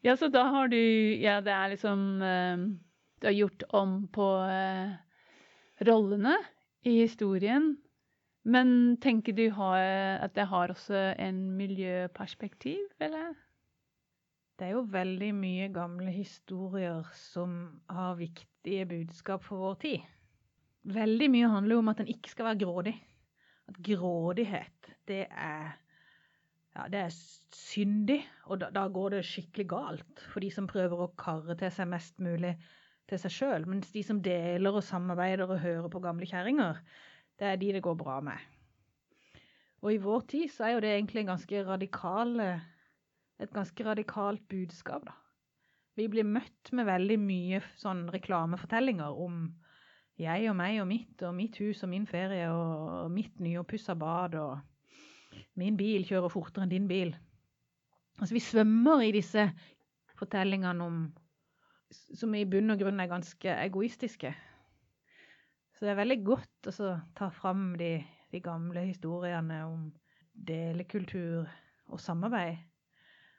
Ja, så da har du Ja, det er liksom eh, Du har gjort om på eh, rollene i historien. Men tenker du at det har også en miljøperspektiv, eller? Det er jo veldig mye gamle historier som har viktige budskap for vår tid. Veldig mye handler jo om at en ikke skal være grådig. At grådighet, det er ja, det er syndig, og da, da går det skikkelig galt for de som prøver å karre til seg mest mulig til seg sjøl. Mens de som deler og samarbeider og hører på gamle kjerringer, det er de det går bra med. Og i vår tid så er jo det egentlig en ganske radikal, et ganske radikalt budskap, da. Vi blir møtt med veldig mye sånn reklamefortellinger om jeg og meg og mitt og mitt hus og min ferie og mitt nyoppussa bad og min bil kjører fortere enn din bil. Altså, vi svømmer i disse fortellingene om som i bunn og grunn er ganske egoistiske. Så det er veldig godt å ta fram de, de gamle historiene om delekultur og samarbeid.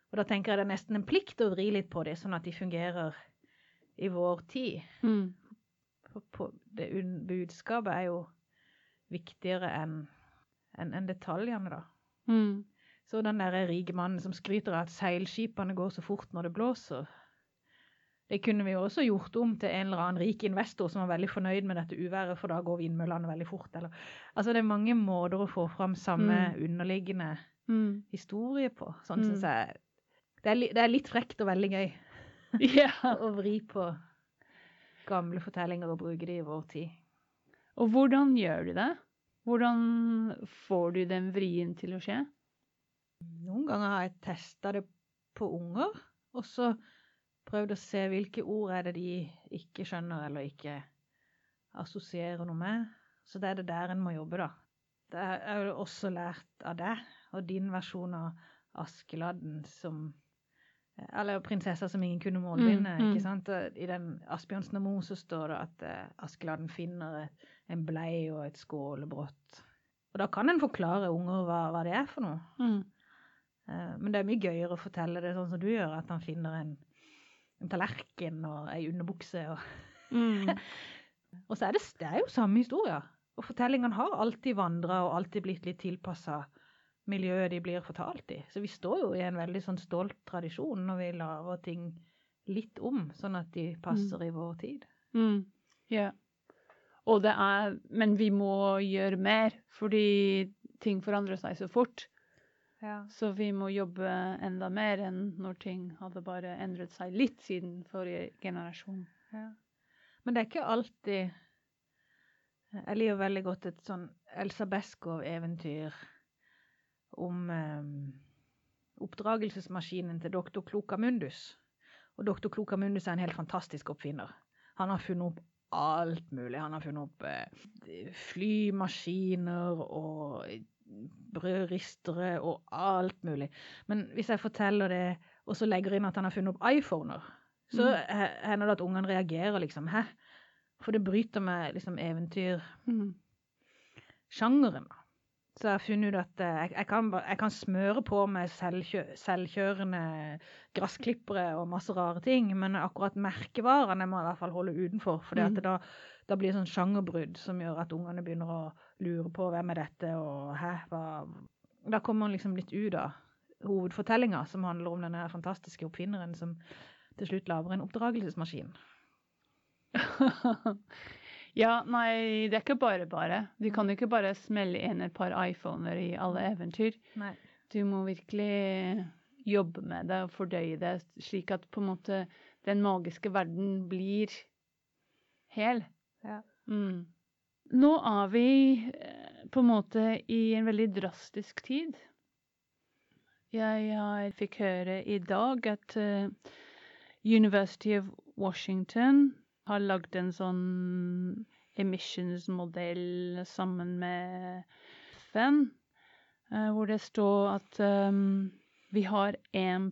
Og da tenker jeg det er nesten en plikt å vri litt på det, sånn at de fungerer i vår tid. Mm. For på, det budskapet er jo viktigere enn en, en detaljene, da. Mm. Så den der rike mannen som skryter av at seilskipene går så fort når det blåser. Det kunne vi jo også gjort om til en eller annen rik investor som var veldig fornøyd med dette uværet, for da går vindmøllene veldig fort. Eller, altså det er mange måter å få fram samme underliggende Mm. historie på. Sånn Mm. syns jeg det er, det er litt frekt og veldig gøy yeah. å vri på gamle fortellinger og bruke de i vår tid. Og hvordan gjør du det? Hvordan får du den vrien til å skje? Noen ganger har jeg testa det på unger, og så prøvd å se hvilke ord er det de ikke skjønner eller ikke assosierer noe med. Så det er det der en må jobbe, da. Det er jo også lært av deg og din versjon av Askeladden som Eller prinsessa som ingen kunne målbinde. Mm, mm. ikke sant? I den Asbjørnsen og Moe så står det at eh, Askeladden finner en blei og et skålebrott. Og da kan en forklare unger hva, hva det er for noe. Mm. Eh, Men det er mye gøyere å fortelle det sånn som du gjør, at han finner en, en tallerken og ei underbukse. Og, Mm. og så er det, det er jo samme historie. Og fortellingene har alltid vandra og alltid blitt litt tilpassa miljøet de blir fortalt i. Så vi står jo i en veldig sånn stolt tradisjon når vi lager ting litt om, sånn at de passer i vår tid. Mm. Yeah. Og det er Men vi må gjøre mer, fordi ting forandrer seg så fort. Ja. Så vi må jobbe enda mer enn når ting hadde bare endret seg litt siden forrige generasjon. Ja. Men det er ikke alltid Jeg liker veldig godt et sånn Elsa Beskow-eventyr om eh, oppdragelsesmaskinen til doktor Klokamundus. Og doktor Klokamundus er en helt fantastisk oppfinner. Han har funnet opp alt mulig. Han har funnet opp eh, flymaskiner og brødristere og alt mulig. Men hvis jeg forteller det, og så legger inn at han har funnet opp iPhoner, så Mm. hender det at ungene reagerer liksom. Hæ? For det bryter med liksom eventyrsjangeren. da. Så jeg har funnet ut at eh, jeg, jeg, kan, jeg kan smøre på med selvkjø, selvkjørende gressklippere og masse rare ting, men akkurat merkevarene må jeg i hvert fall holde utenfor. For Mm. da, da blir det sånn sjangerbrudd som gjør at ungene begynner å lure på hvem er dette, og hæ, hva Da kommer man liksom litt ut av hovedfortellinga, som handler om denne fantastiske oppfinneren som til slutt lager en oppdragelsesmaskin. ja, nei, det er ikke bare bare. Du kan jo ikke bare smelle inn et par iPhoner i alle eventyr. Nei. Du må virkelig jobbe med det og fordøye det, slik at på en måte den magiske verden blir hel. Ja. Mm. Nå er vi eh, på en måte i en veldig drastisk tid. Jeg har, fikk høre i dag at uh, University of Washington har lagd en sånn emissions-modell sammen med FN, eh, hvor det står at um, vi har 1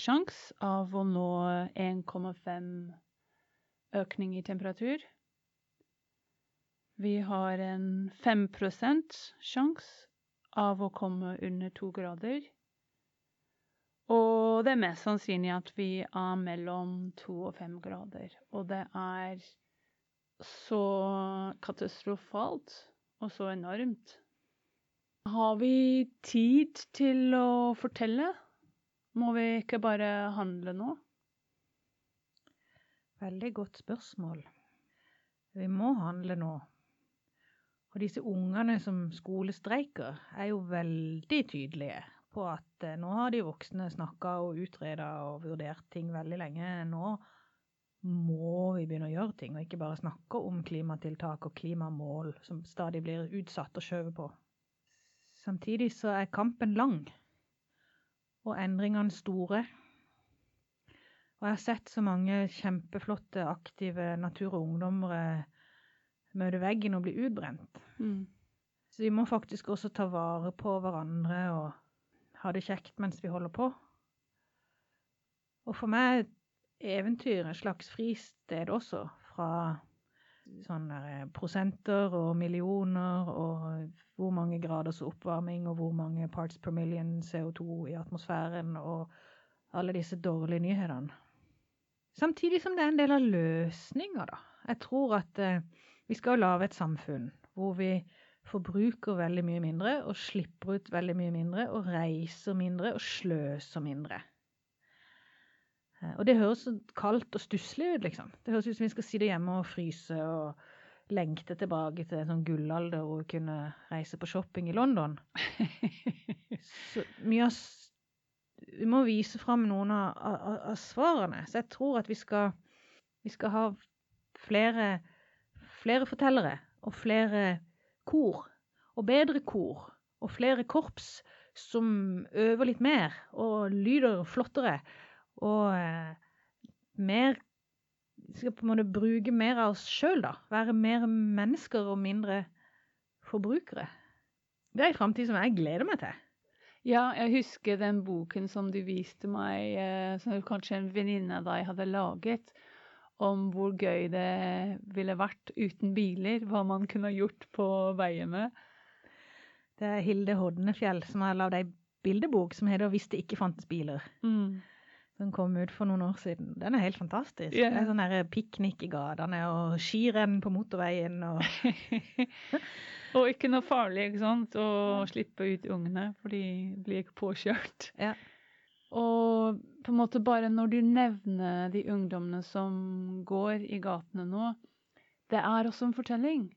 sjanse av å nå 1,5 økning i temperatur. Vi har en 5 sjanse av å komme under to grader. Og det er mest sannsynlig at vi er mellom to og fem grader. Og det er så katastrofalt og så enormt. Har vi tid til å fortelle? Må vi ikke bare handle nå? Veldig godt spørsmål. Vi må handle nå. Og disse ungene som skolestreiker, er jo veldig tydelige på at eh, nå har de voksne snakka og utreda og vurdert ting veldig lenge. Nå må vi begynne å gjøre ting, og ikke bare snakke om klimatiltak og klimamål som stadig blir utsatt og skjøvet på. Samtidig så er kampen lang, og endringene store. Og jeg har sett så mange kjempeflotte, aktive natur- og ungdommere møte veggen og bli utbrent. Mm. Så vi må faktisk også ta vare på hverandre og ha det kjekt mens vi holder på. Og for meg er eventyr et slags fristed også, fra sånne prosenter og millioner og hvor mange graders oppvarming og hvor mange parts per million CO2 i atmosfæren og alle disse dårlige nyhetene. Samtidig som det er en del av løsninga, da. Jeg tror at eh, vi skal lage et samfunn hvor vi forbruker veldig mye mindre og slipper ut veldig mye mindre og reiser mindre og sløser mindre. Eh, Og det høres så kaldt og stusslig ut, liksom. Det høres ut som vi skal sitte hjemme og fryse og lengte tilbake til en sånn gullalder hvor vi kunne reise på shopping i London. Så mye av Vi må vise fram noen av, av, av svarene. Så jeg tror at vi skal, vi skal ha flere, flere fortellere og flere kor. Og bedre kor. Og flere korps som øver litt mer og lyder flottere. Og eh, mer skal på en måte bruke mer av oss sjøl, da. Være mer mennesker og mindre forbrukere. Det er en framtid som jeg gleder meg til. Ja, jeg husker den boken som du viste meg, eh, som kanskje en venninne av deg hadde laget, om hvor gøy det ville vært uten biler, hva man kunne gjort på veiene. Det er Hilde Hodnefjell som har lagd ei bildebok som heter 'Hvis det ikke fantes biler'. Mm. Den kom ut for noen år siden. Den er helt fantastisk. Yeah. Det er sånn der piknik i gatene og skirenn på motorveien og Og ikke noe farlig, ikke sant, å slippe ut ungene, for de blir ikke påkjørt. Ja. Og på en måte bare når du nevner de ungdommene som går i gatene nå, det er også en fortelling.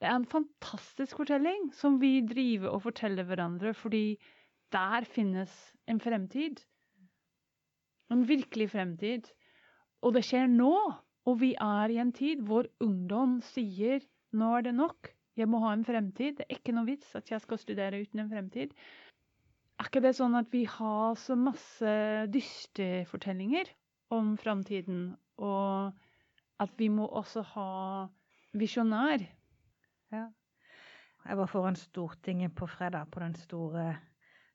Det er en fantastisk fortelling som vi driver og forteller hverandre, fordi der finnes en fremtid. En virkelig fremtid. Og det skjer nå. Og vi er i en tid hvor ungdom sier nå er det nok. Jeg må ha en fremtid. Det er ikke noe vits at jeg skal studere uten en fremtid. Er ikke det sånn at vi har så masse dystefortellinger om framtiden, og at vi må også ha visjonær? Ja. Jeg var foran Stortinget på fredag på den store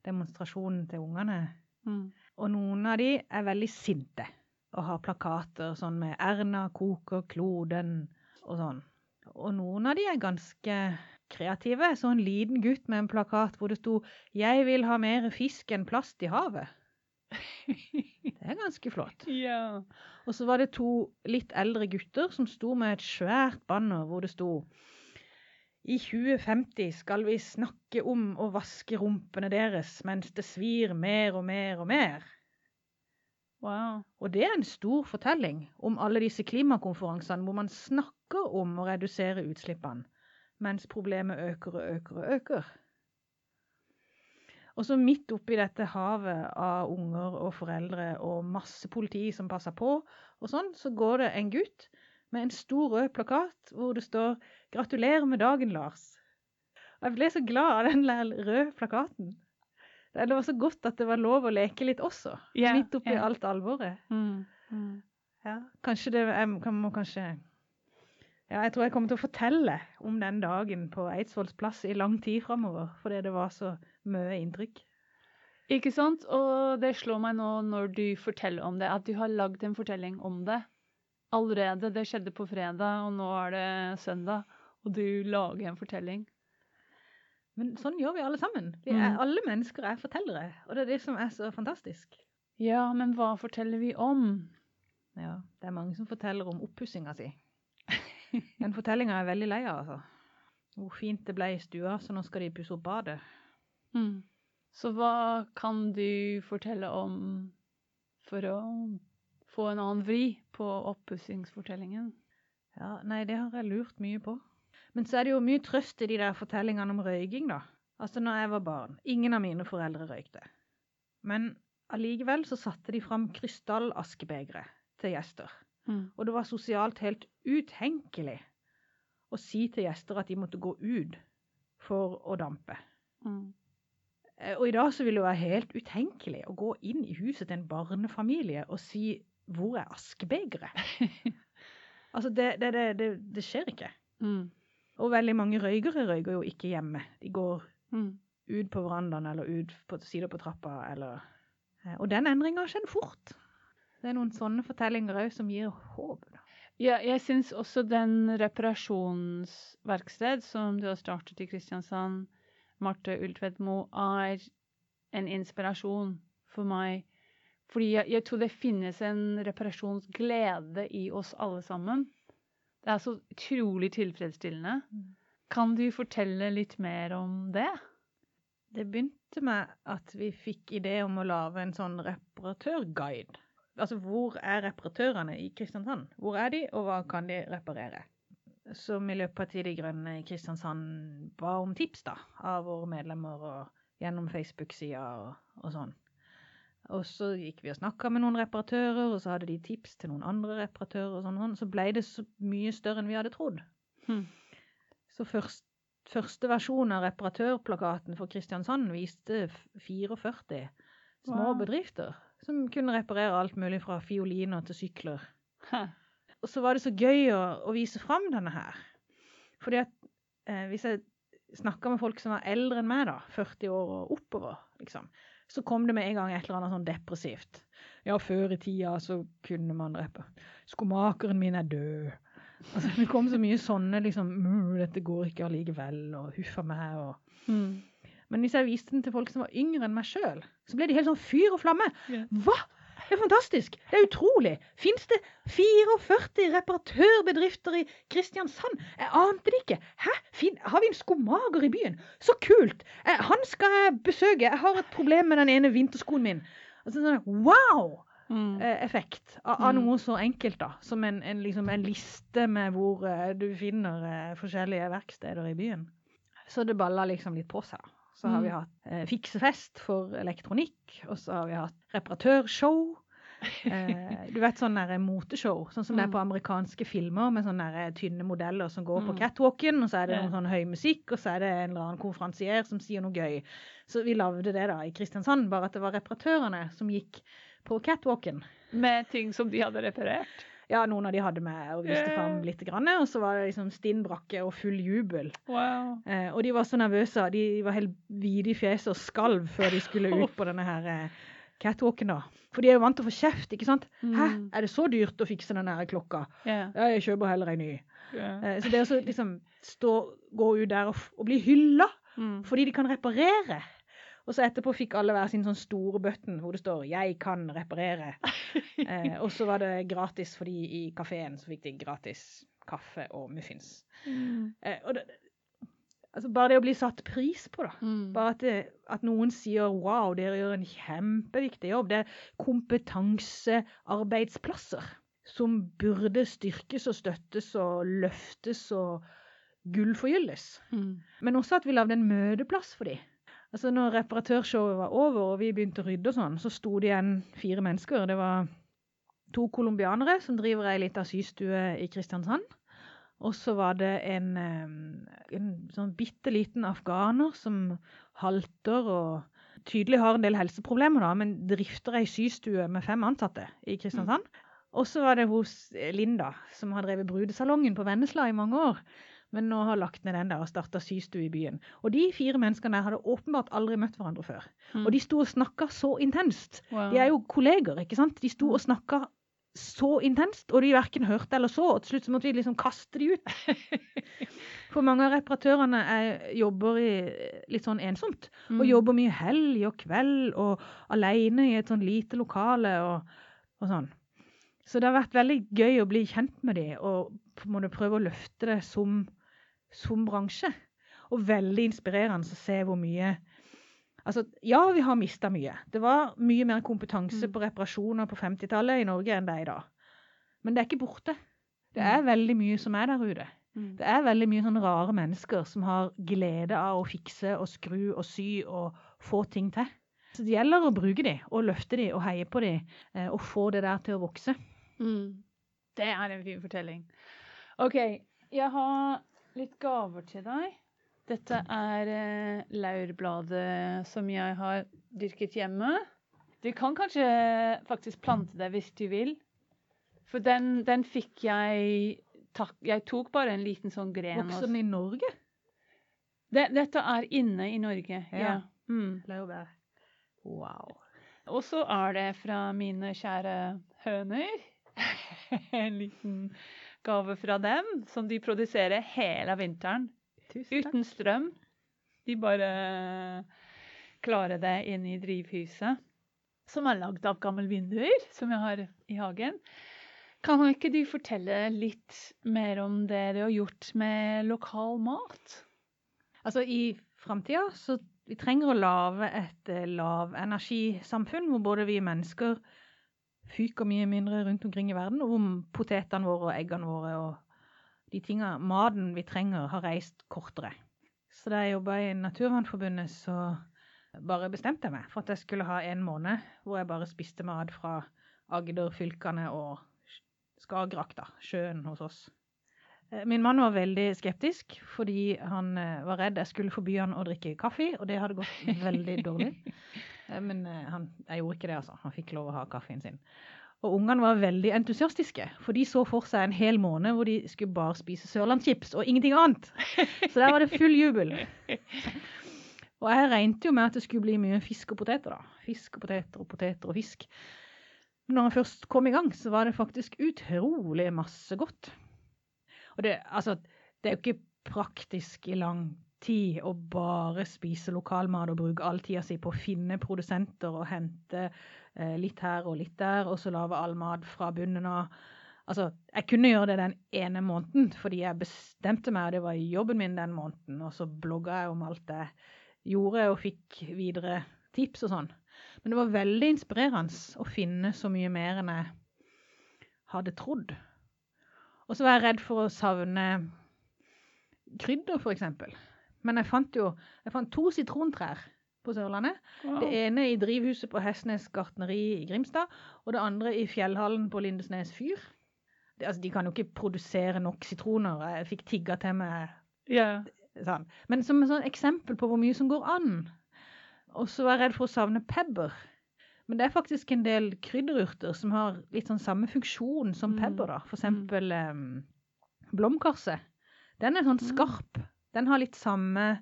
demonstrasjonen til ungene. Mm. Og noen av de er veldig sinte og har plakater sånn med 'Erna koker kloden' og sånn. Og noen av de er ganske kreative. Så en liten gutt med en plakat hvor det sto 'Jeg vil ha mer fisk enn plast i havet'. Det er ganske flott. Ja. Og så var det to litt eldre gutter som sto med et svært banner hvor det sto I 2050 skal vi snakke om å vaske rumpene deres mens det svir mer og mer og mer. Wow. Og det er en stor fortelling om alle disse klimakonferansene hvor man snakker om å redusere utslippene, mens problemet øker og øker og øker. Og så midt oppi dette havet av unger og foreldre og masse politi som passer på, og sånn, så går det en gutt med en stor rød plakat hvor det står 'Gratulerer med dagen, Lars'. Og jeg ble så glad av den røde plakaten. Det var så godt at det var lov å leke litt også, yeah, midt oppi yeah. alt alvoret. Mm. Mm. Ja, kanskje det Jeg må kanskje Ja, jeg tror jeg kommer til å fortelle om den dagen på Eidsvolls plass i lang tid framover, fordi det var så mye inntrykk. Ikke sant? Og det slår meg nå når du forteller om det, at du har lagd en fortelling om det allerede. Det skjedde på fredag, og nå er det søndag, og du lager en fortelling. Men sånn gjør vi alle sammen. Vi Mm. er, alle mennesker er fortellere, og det er det som er så fantastisk. Ja, men hva forteller vi om? Ja, det er mange som forteller om oppussinga si. Den fortellinga er jeg veldig lei av, altså. Hvor fint det ble i stua, så nå skal de pusse opp badet. Mm. Så hva kan du fortelle om for å få en annen vri på oppussingsfortellingen? Ja, nei, det har jeg lurt mye på. Men så er det jo mye trøst i de der fortellingene om røyking, da. Altså, når jeg var barn. Ingen av mine foreldre røykte. Men allikevel så satte de fram krystallaskebegre til gjester. Mm. Og det var sosialt helt utenkelig å si til gjester at de måtte gå ut for å dampe. Mm. Eh, Og i dag så vil det være helt utenkelig å gå inn i huset til en barnefamilie og si 'hvor er askebegeret'? altså, det, det, det, det, skjer ikke. Mm. Og veldig mange røykere røyker jo ikke hjemme. De går Mm. ut på verandaen eller ut på sider på trappa eller eh, Og den endringa har skjedd fort. Det er noen sånne fortellinger òg som gir håp. Da. Ja, jeg syns også den reparasjonsverksted som du har startet i Kristiansand, Marte Ultvedmo, er en inspirasjon for meg. Fordi jeg, jeg tror det finnes en reparasjonsglede i oss alle sammen. Det er så utrolig tilfredsstillende. Mm. Kan du fortelle litt mer om det? Det begynte med at vi fikk idé om å lage en sånn reparatørguide. Altså hvor er reparatørene i Kristiansand? Hvor er de, og hva kan de reparere? Så Miljøpartiet De Grønne i Kristiansand ba om tips da, av våre medlemmer og gjennom Facebook-sida og, og sånn. Og så gikk vi og snakka med noen reparatører, og så hadde de tips til noen andre reparatører. og sånn, sånn. Så ble det så mye større enn vi hadde trodd. Hmm. Så først, første versjon av reparatørplakaten for Kristiansand viste 44 små Wow. bedrifter som kunne reparere alt mulig fra fioliner til sykler. Hæ. Og så var det så gøy å, å vise fram denne her. Fordi at eh, hvis jeg snakka med folk som var eldre enn meg, da, 40 år og oppover, liksom, så kom det med en gang et eller annet sånn depressivt. Ja, før i tida så kunne man reppe. Skomakeren min er død. Altså, det kom så mye sånne liksom «Mm, Dette går ikke allikevel, og huffa meg, og Hm. Men hvis jeg viste den til folk som var yngre enn meg sjøl, så ble de helt sånn fyr og flamme. Hva?! Det er fantastisk! Det er utrolig! Fins det 44 reparatørbedrifter i Kristiansand? Jeg ante det ikke! Hæ? Fin, har vi en skomager i byen? Så kult! Jeg, han skal jeg besøke. Jeg har et problem med den ene vinterskoen min. Altså sånn wow-effekt av, av Mm. noe så enkelt da, som en, en, liksom en liste med hvor uh, du finner uh, forskjellige verksteder i byen. Så det balla liksom litt på seg. Så har Mm. vi hatt eh, fiksefest for elektronikk, og så har vi hatt reparatørshow. Eh, du vet sånn moteshow, sånn som det er på amerikanske filmer med sånne tynne modeller som går på Mm. catwalken, og så er det noen sånn høy musikk, og så er det en eller annen konferansier som sier noe gøy. Så vi lagde det da i Kristiansand, bare at det var reparatørene som gikk på catwalken. Med ting som de hadde reparert. Ja, noen av de hadde med og viste yeah. fram litt, grann, og så var det liksom stinn brakke og full jubel. Wow. Eh, og de var så nervøse, de var helt hvite i fjeset og skalv før de skulle ut på denne her eh, catwalken da. For de er jo vant til å få kjeft, ikke sant? Hæ, Mm. er det så dyrt å fikse den her klokka? Ja. Ja, jeg kjøper heller en ny. Yeah. Eh, så det å liksom stå, gå ut der og, og bli hylla Mm. fordi de kan reparere. Og så etterpå fikk alle hver sin sånn store button hvor det står 'Jeg kan reparere'. Eh, og så var det gratis for de i kafeen, så fikk de gratis kaffe og muffins. Mm. Eh, og det, altså bare det å bli satt pris på, da. Mm. Bare at, det, at noen sier 'wow, dere gjør en kjempeviktig jobb'. Det er kompetansearbeidsplasser som burde styrkes og støttes og løftes og gullforgylles. Mm. Men også at vi lagde en møteplass for dem. Altså når reparatørshowet var over og vi begynte å rydde og sånn, så sto det igjen fire mennesker. Det var to colombianere som driver ei lita systue i Kristiansand. Og så var det en, eh, en sånn bitte liten afghaner som halter og tydelig har en del helseproblemer, da, men drifter ei systue med fem ansatte i Kristiansand. Og så var det hos Linda, som har drevet brudesalongen på Vennesla i mange år. Men nå har lagt ned den der og starta systue i byen. Og de fire menneskene der hadde åpenbart aldri møtt hverandre før. Mm. Og de sto og snakka så intenst. Wow. De er jo kolleger, ikke sant? De sto og snakka så intenst, og de verken hørte eller så. Og til slutt så måtte vi liksom kaste de ut. For mange av reparatørene er, jobber i, litt sånn ensomt. Og Mm. jobber mye helg og kveld og aleine i et sånn lite lokale og, og sånn. Så det har vært veldig gøy å bli kjent med de og på en måte prøve å løfte det som, som bransje. Og veldig inspirerende å se hvor mye Altså, ja, vi har mista mye. Det var mye mer kompetanse Mm. på reparasjoner på 50-tallet i Norge enn det er i dag. Men det er ikke borte. Det Mm. er veldig mye som er der ute. Mm. Det er veldig mye sånne rare mennesker som har glede av å fikse og skru og sy og få ting til. Så det gjelder å bruke dem, og løfte dem, og heie på de, eh, og få det der til å vokse. Mm. Det er en fin fortelling. OK, jeg har litt gaver til deg. Dette er eh, laurbladet som jeg har dyrket hjemme. Du kan kanskje faktisk plante det hvis du vil. For den, den fikk jeg tak, Jeg tok bare en liten sånn gren. Vokser den i Norge? Det, dette er inne i Norge, ja. Ja. Mm. Laurbær. Wow. Og så er det fra mine kjære høner. en liten gave fra dem, som de produserer hele vinteren. Uten strøm. De bare klarer det inne i drivhuset. Som er lagd av gamle vinduer, som jeg har i hagen. Kan ikke du fortelle litt mer om det du har gjort med lokal mat? Altså, i framtida så vi trenger å lage et eh, lavenergisamfunn hvor både vi mennesker fyker mye mindre rundt omkring i verden, om potetene våre og eggene våre og de tinga, maten vi trenger, har reist kortere. Så da jeg jobba i Naturvernforbundet, så bare bestemte jeg meg for at jeg skulle ha en måned hvor jeg bare spiste mat fra Agder-fylkene og Skagerrak, da, sjøen hos oss. Eh, Min mann var veldig skeptisk, fordi han eh, var redd jeg skulle forby han å drikke kaffe, og det hadde gått veldig dårlig. Eh, Men eh, han, jeg gjorde ikke det, altså. Han fikk lov å ha kaffen sin. Og ungene var veldig entusiastiske, for de så for seg en hel måned hvor de skulle bare spise sørlandschips og ingenting annet. Så der var det full jubel. Og jeg regnet jo med at det skulle bli mye fisk og poteter, da. Fisk og poteter og poteter og fisk. Men når jeg først kom i gang, så var det faktisk utrolig masse godt. Og det, altså, det er jo ikke praktisk i lang tid å bare spise lokalmat og bruke all tida si på å finne produsenter og hente eh, litt her og litt der, og så lage all mat fra bunnen av. Altså, jeg kunne gjøre det den ene måneden fordi jeg bestemte meg, og det var jobben min den måneden, og så blogga jeg om alt jeg gjorde og fikk videre tips og sånn. Men det var veldig inspirerende å finne så mye mer enn jeg hadde trodd. Og så var jeg redd for å savne krydder, eksempel. Men jeg fant jo jeg fant to sitrontrær på Sørlandet. Det ene i drivhuset på Hestnes gartneri i Grimstad, og det andre i fjellhallen på Lindesnes fyr. Det, altså, de kan jo ikke produsere nok sitroner. Jeg fikk tigga til meg yeah. sånn. Men som et sånn eksempel på hvor mye som går an. Og så var jeg redd for å savne pepper. Men det er faktisk en del krydderurter som har litt sånn samme funksjon som Mm. pepper. da. For eksempel em, blomkarse. Den er sånn Mm. skarp. Den har litt samme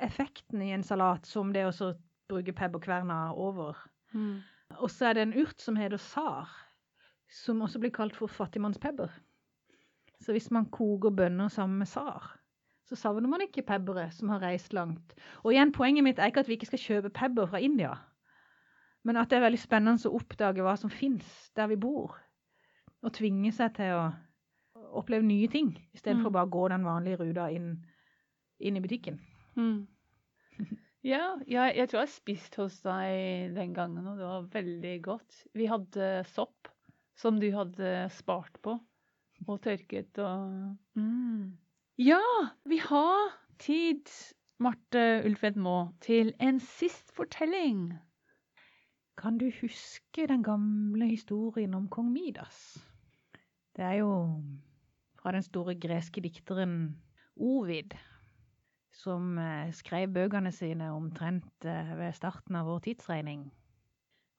effekten i en salat som det å bruke pepperkverna over. Mm. Og så er det en urt som heter sar, som også blir kalt for fattigmannspepper. Så hvis man koker bønner sammen med sar, så savner man ikke pebberet som har reist langt. Og igjen, poenget mitt er ikke at vi ikke skal kjøpe pebber fra India, men at det er veldig spennende å oppdage hva som fins der vi bor, og tvinge seg til å oppleve nye ting, istedenfor Mm. bare å gå den vanlige ruta inn, inn i butikken. Mm. Ja, jeg, jeg tror jeg har spist hos deg den gangen, og det var veldig godt. Vi hadde sopp som du hadde spart på og tørket og mm. Ja, vi har tid, Marte Ulfed Maa, til en sist fortelling. Kan du huske den gamle historien om kong Midas? Det er jo fra den store greske dikteren Ovid, som eh, skrev bøkene sine omtrent eh, ved starten av vår tidsregning.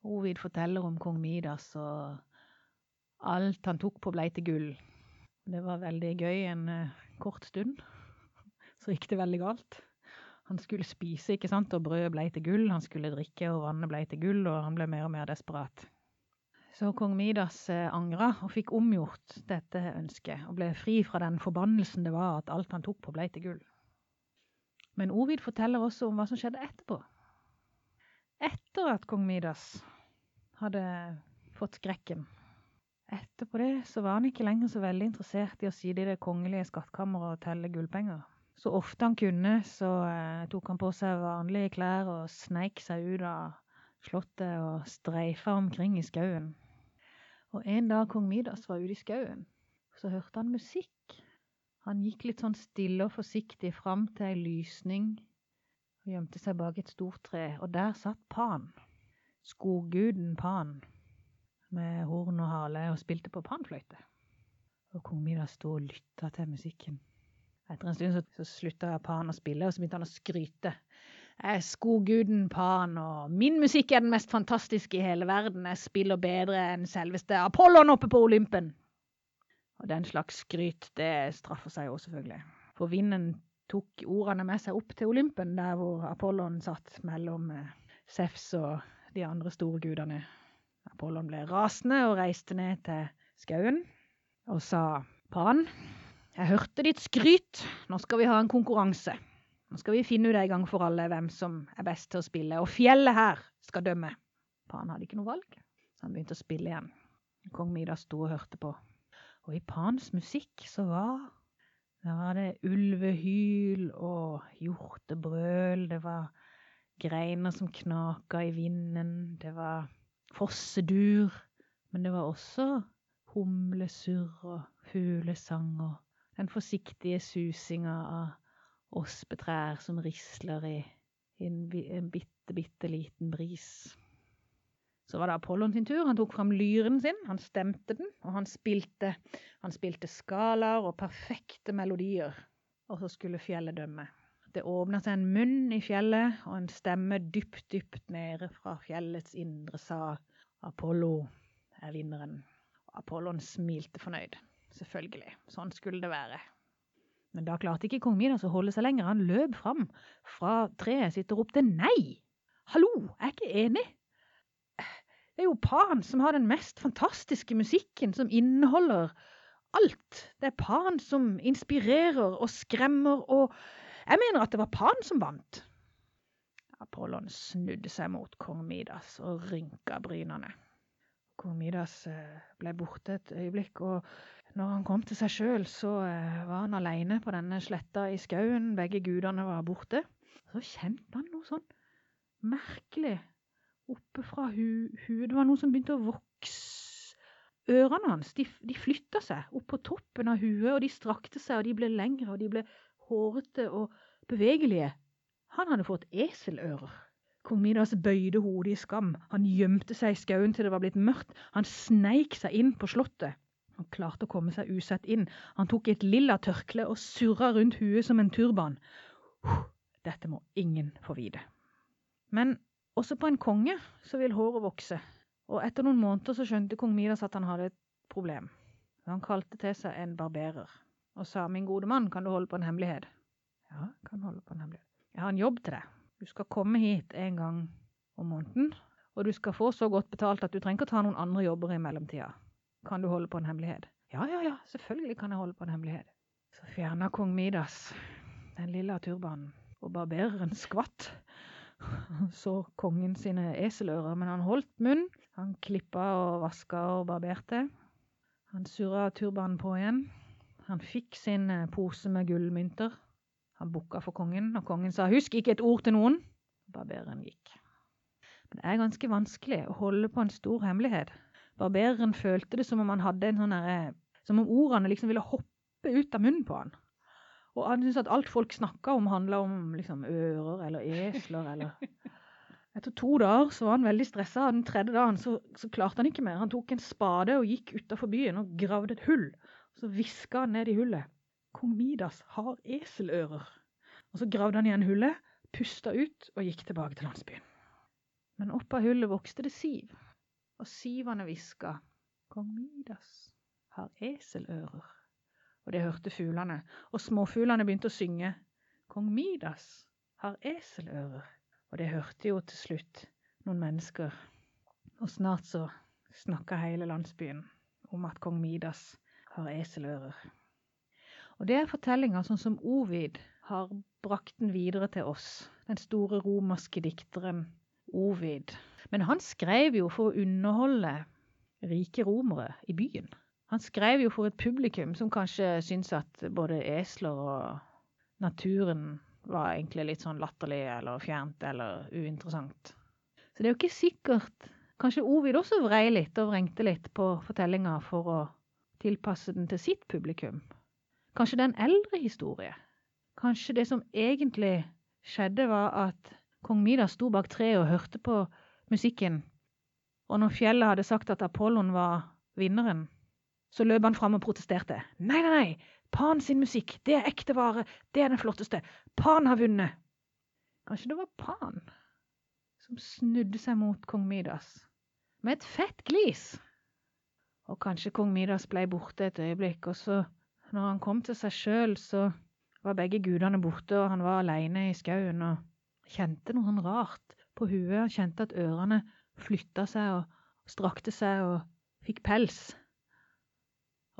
Ovid forteller om kong Midas og alt han tok på blei til gull. Det var veldig gøy en eh, kort stund. Så gikk det veldig galt. Han skulle spise, ikke sant, og brødet blei til gull. Han skulle drikke, og vannet blei til gull, og han ble mer og mer desperat. Så kong Midas angra og fikk omgjort dette ønsket, og ble fri fra den forbannelsen det var at alt han tok på, blei til gull. Men Ovid forteller også om hva som skjedde etterpå. Etter at kong Midas hadde fått skrekken. Etterpå det så var han ikke lenger så veldig interessert i å sitte i det kongelige skattkammeret og telle gullpenger. Så ofte han kunne, så eh, tok han på seg vanlige klær og sneik seg ut av slottet og streifa omkring i skauen. Og en dag kong Midas var ute i skauen, så hørte han musikk. Han gikk litt sånn stille og forsiktig fram til ei lysning og gjemte seg bak et stort tre, og der satt Pan, skogguden Pan, med horn og hale og spilte på panfløyte. Og kong Midas sto og lytta til musikken. Etter en stund så, så slutta Pan å spille, og så begynte han å skryte. Jeg er skogguden Pan, og min musikk er den mest fantastiske i hele verden. Jeg spiller bedre enn selveste Apollon oppe på Olympen. Og den slags skryt, det straffer seg jo selvfølgelig. For vinden tok ordene med seg opp til Olympen, der hvor Apollon satt mellom eh, Sefs og de andre store gudene. Apollon ble rasende og reiste ned til skauen og sa, Pan, jeg hørte ditt skryt, nå skal vi ha en konkurranse. Nå skal vi finne ut en gang for alle hvem som er best til å spille, og fjellet her skal dømme. Pan hadde ikke noe valg, så han begynte å spille igjen. Kong Midas sto og hørte på. Og i Pans musikk så var det var det ulvehyl og hjortebrøl, det var greiner som knaka i vinden, det var fossedur, men det var også humlesurr og fuglesang og den forsiktige susinga av ospetrær som risler i, en bitte, bitte liten bris. Så var det Apollon sin tur. Han tok fram lyren sin, han stemte den, og han spilte, han spilte skalaer og perfekte melodier. Og så skulle fjellet dømme. Det åpna seg en munn i fjellet, og en stemme dypt, dypt nede fra fjellets indre sa Apollo er vinneren. Apollon smilte fornøyd. Selvfølgelig. Sånn skulle det være. Men da klarte ikke kong Midas å holde seg lenger. Han løp fram fra treet sitt og ropte nei. Hallo, jeg er ikke enig. Det er jo Pan som har den mest fantastiske musikken, som inneholder alt. Det er Pan som inspirerer og skremmer, og jeg mener at det var Pan som vant. Apollon snudde seg mot kong Midas og rynka brynene. Kong Midas eh, ble borte et øyeblikk, og når han kom til seg sjøl, så eh, var han aleine på denne sletta i skauen. Begge gudene var borte. Så kjente han noe sånn merkelig oppe fra hu huet. Det var noe som begynte å vokse. Ørene hans de, de flytta seg opp på toppen av huet, og de strakte seg, og de ble lengre, og de ble hårete og bevegelige. Han hadde fått eselører. Kong Midas bøyde hodet i skam. Han gjemte seg i skauen til det var blitt mørkt. Han sneik seg inn på slottet. Han klarte å komme seg usett inn. Han tok et lilla tørkle og surra rundt huet som en turban. Dette må ingen få vite. Men også på en konge så vil håret vokse, og etter noen måneder så skjønte kong Midas at han hadde et problem. Han kalte til seg en barberer og sa min gode mann, kan du holde på en hemmelighet? Ja, kan holde på en hemmelighet. Jeg har en jobb til deg. Du skal komme hit en gang om måneden, og du skal få så godt betalt at du trenger ikke å ta noen andre jobber i mellomtida. Kan du holde på en hemmelighet? Ja, ja, ja, selvfølgelig kan jeg holde på en hemmelighet. Så fjerna kong Midas den lille turbanen, og barbereren skvatt. Så kongen sine eselører, men han holdt munn. Han klippa og vaska og barberte. Han surra turbanen på igjen. Han fikk sin eh, pose med gullmynter. Han bukka for kongen, og kongen sa 'husk ikke et ord til noen'. Barbereren gikk. Men det er ganske vanskelig å holde på en stor hemmelighet. Barbereren følte det som om han hadde en sånn derre Som om ordene liksom ville hoppe ut av munnen på han. Og han syntes at alt folk snakka om, handla om liksom ører eller esler eller Etter to dager så var han veldig stressa, den tredje dagen så, så klarte han ikke mer. Han tok en spade og gikk utafor byen og gravde et hull. Så hviska han ned i hullet. Kong Midas har eselører. Og så gravde han igjen hullet, pusta ut og gikk tilbake til landsbyen. Men opp av hullet vokste det siv, og sivene hviska. Kong Midas har eselører. Og det hørte fuglene, og småfuglene begynte å synge. Kong Midas har eselører. Og det hørte jo til slutt noen mennesker. Og snart så snakka hele landsbyen om at kong Midas har eselører. Og det er fortellinga sånn som Ovid har brakt den videre til oss. Den store romerske dikteren Ovid. Men han skrev jo for å underholde rike romere i byen. Han skrev jo for et publikum som kanskje syntes at både esler og naturen var egentlig litt sånn latterlig eller fjernt eller uinteressant. Så det er jo ikke sikkert Kanskje Ovid også vrei litt og vrengte litt på fortellinga for å tilpasse den til sitt publikum. Kanskje det er en eldre historie. Kanskje det som egentlig skjedde, var at kong Midas sto bak treet og hørte på musikken, og når fjellet hadde sagt at Apollon var vinneren, så løp han fram og protesterte. Nei, nei, nei! Pan sin musikk, det er ekte vare, det er den flotteste. Pan har vunnet! Kanskje det var Pan som snudde seg mot kong Midas med et fett glis. Og kanskje kong Midas ble borte et øyeblikk, og så, når han kom til seg sjøl, så var begge gudene borte, og han var aleine i skauen og kjente noe sånn rart på huet. Han kjente at ørene flytta seg og strakte seg og fikk pels.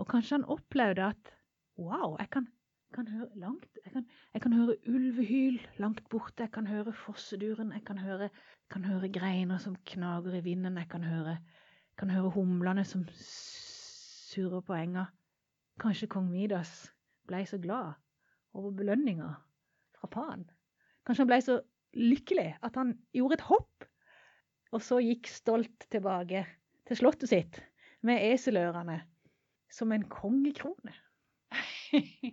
Og kanskje han opplevde at wow, jeg kan, kan høre langt jeg kan, jeg kan, høre ulvehyl langt borte, jeg kan høre fosseduren, jeg kan høre, kan høre greiner som knager i vinden, jeg kan høre, kan høre humlene som surrer på enga. Kanskje kong Midas blei så glad over belønninga fra Pan. Kanskje han blei så lykkelig at han gjorde et hopp, og så gikk stolt tilbake til slottet sitt med eselørene som en kongekrone.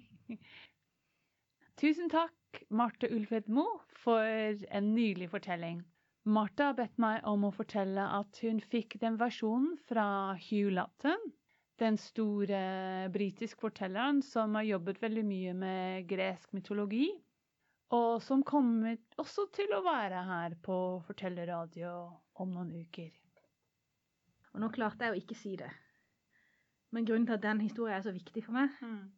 Tusen takk, Marte Ulfed Moe, for en nydelig fortelling. Marte har bedt meg om å fortelle at hun fikk den versjonen fra Hugh Latten, den store britiske fortelleren som har jobbet veldig mye med gresk mytologi, og som kommer også til å være her på Fortellerradio om noen uker. Og nå klarte jeg å ikke si det, men grunnen til at den historien er så viktig for meg, Mm.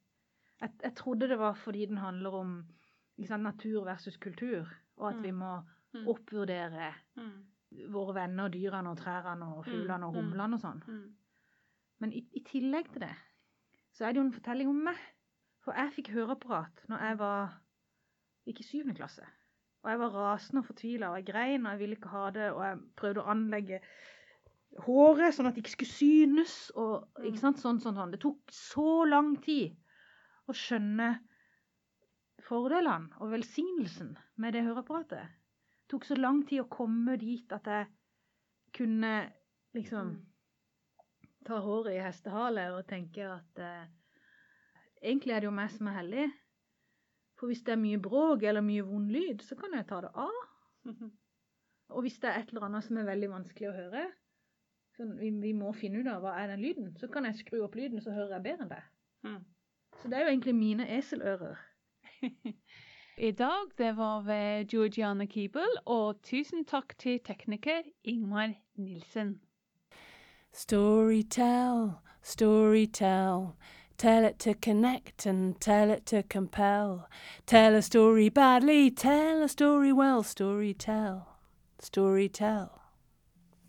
jeg, jeg trodde det var fordi den handler om liksom, natur versus kultur, og at Mm. vi må Mm. oppvurdere Mm. våre venner, dyrene og trærne og fuglene og Mm, mm. humlene og sånn. Mm. Men i, i tillegg til det, så er det jo en fortelling om meg. For jeg fikk høreapparat når jeg var gikk i syvende klasse. Og jeg var rasende og fortvila, og jeg grein, og jeg ville ikke ha det, og jeg prøvde å anlegge håret sånn at det ikke skulle synes, og ikke sant, sånn, sånn, sånn. Det tok så lang tid å skjønne fordelene og velsignelsen med det høreapparatet. Det tok så lang tid å komme dit at jeg kunne liksom ta håret i hestehale og tenke at eh, egentlig er det jo meg som er heldig. For hvis det er mye bråk eller mye vond lyd, så kan jeg ta det av. Og hvis det er et eller annet som er veldig vanskelig å høre, så vi, vi må finne ut av hva er den lyden, så kan jeg skru opp lyden, så hører jeg bedre enn det. Mm. Så det er jo egentlig mine eselører. I dag det var ved Georgiana Kiebel, og tusen takk til tekniker Ingmar Nilsen. Storytell, storytell. Tell it to connect and tell it to compel. Tell a story badly, tell a story well. Storytell, storytell.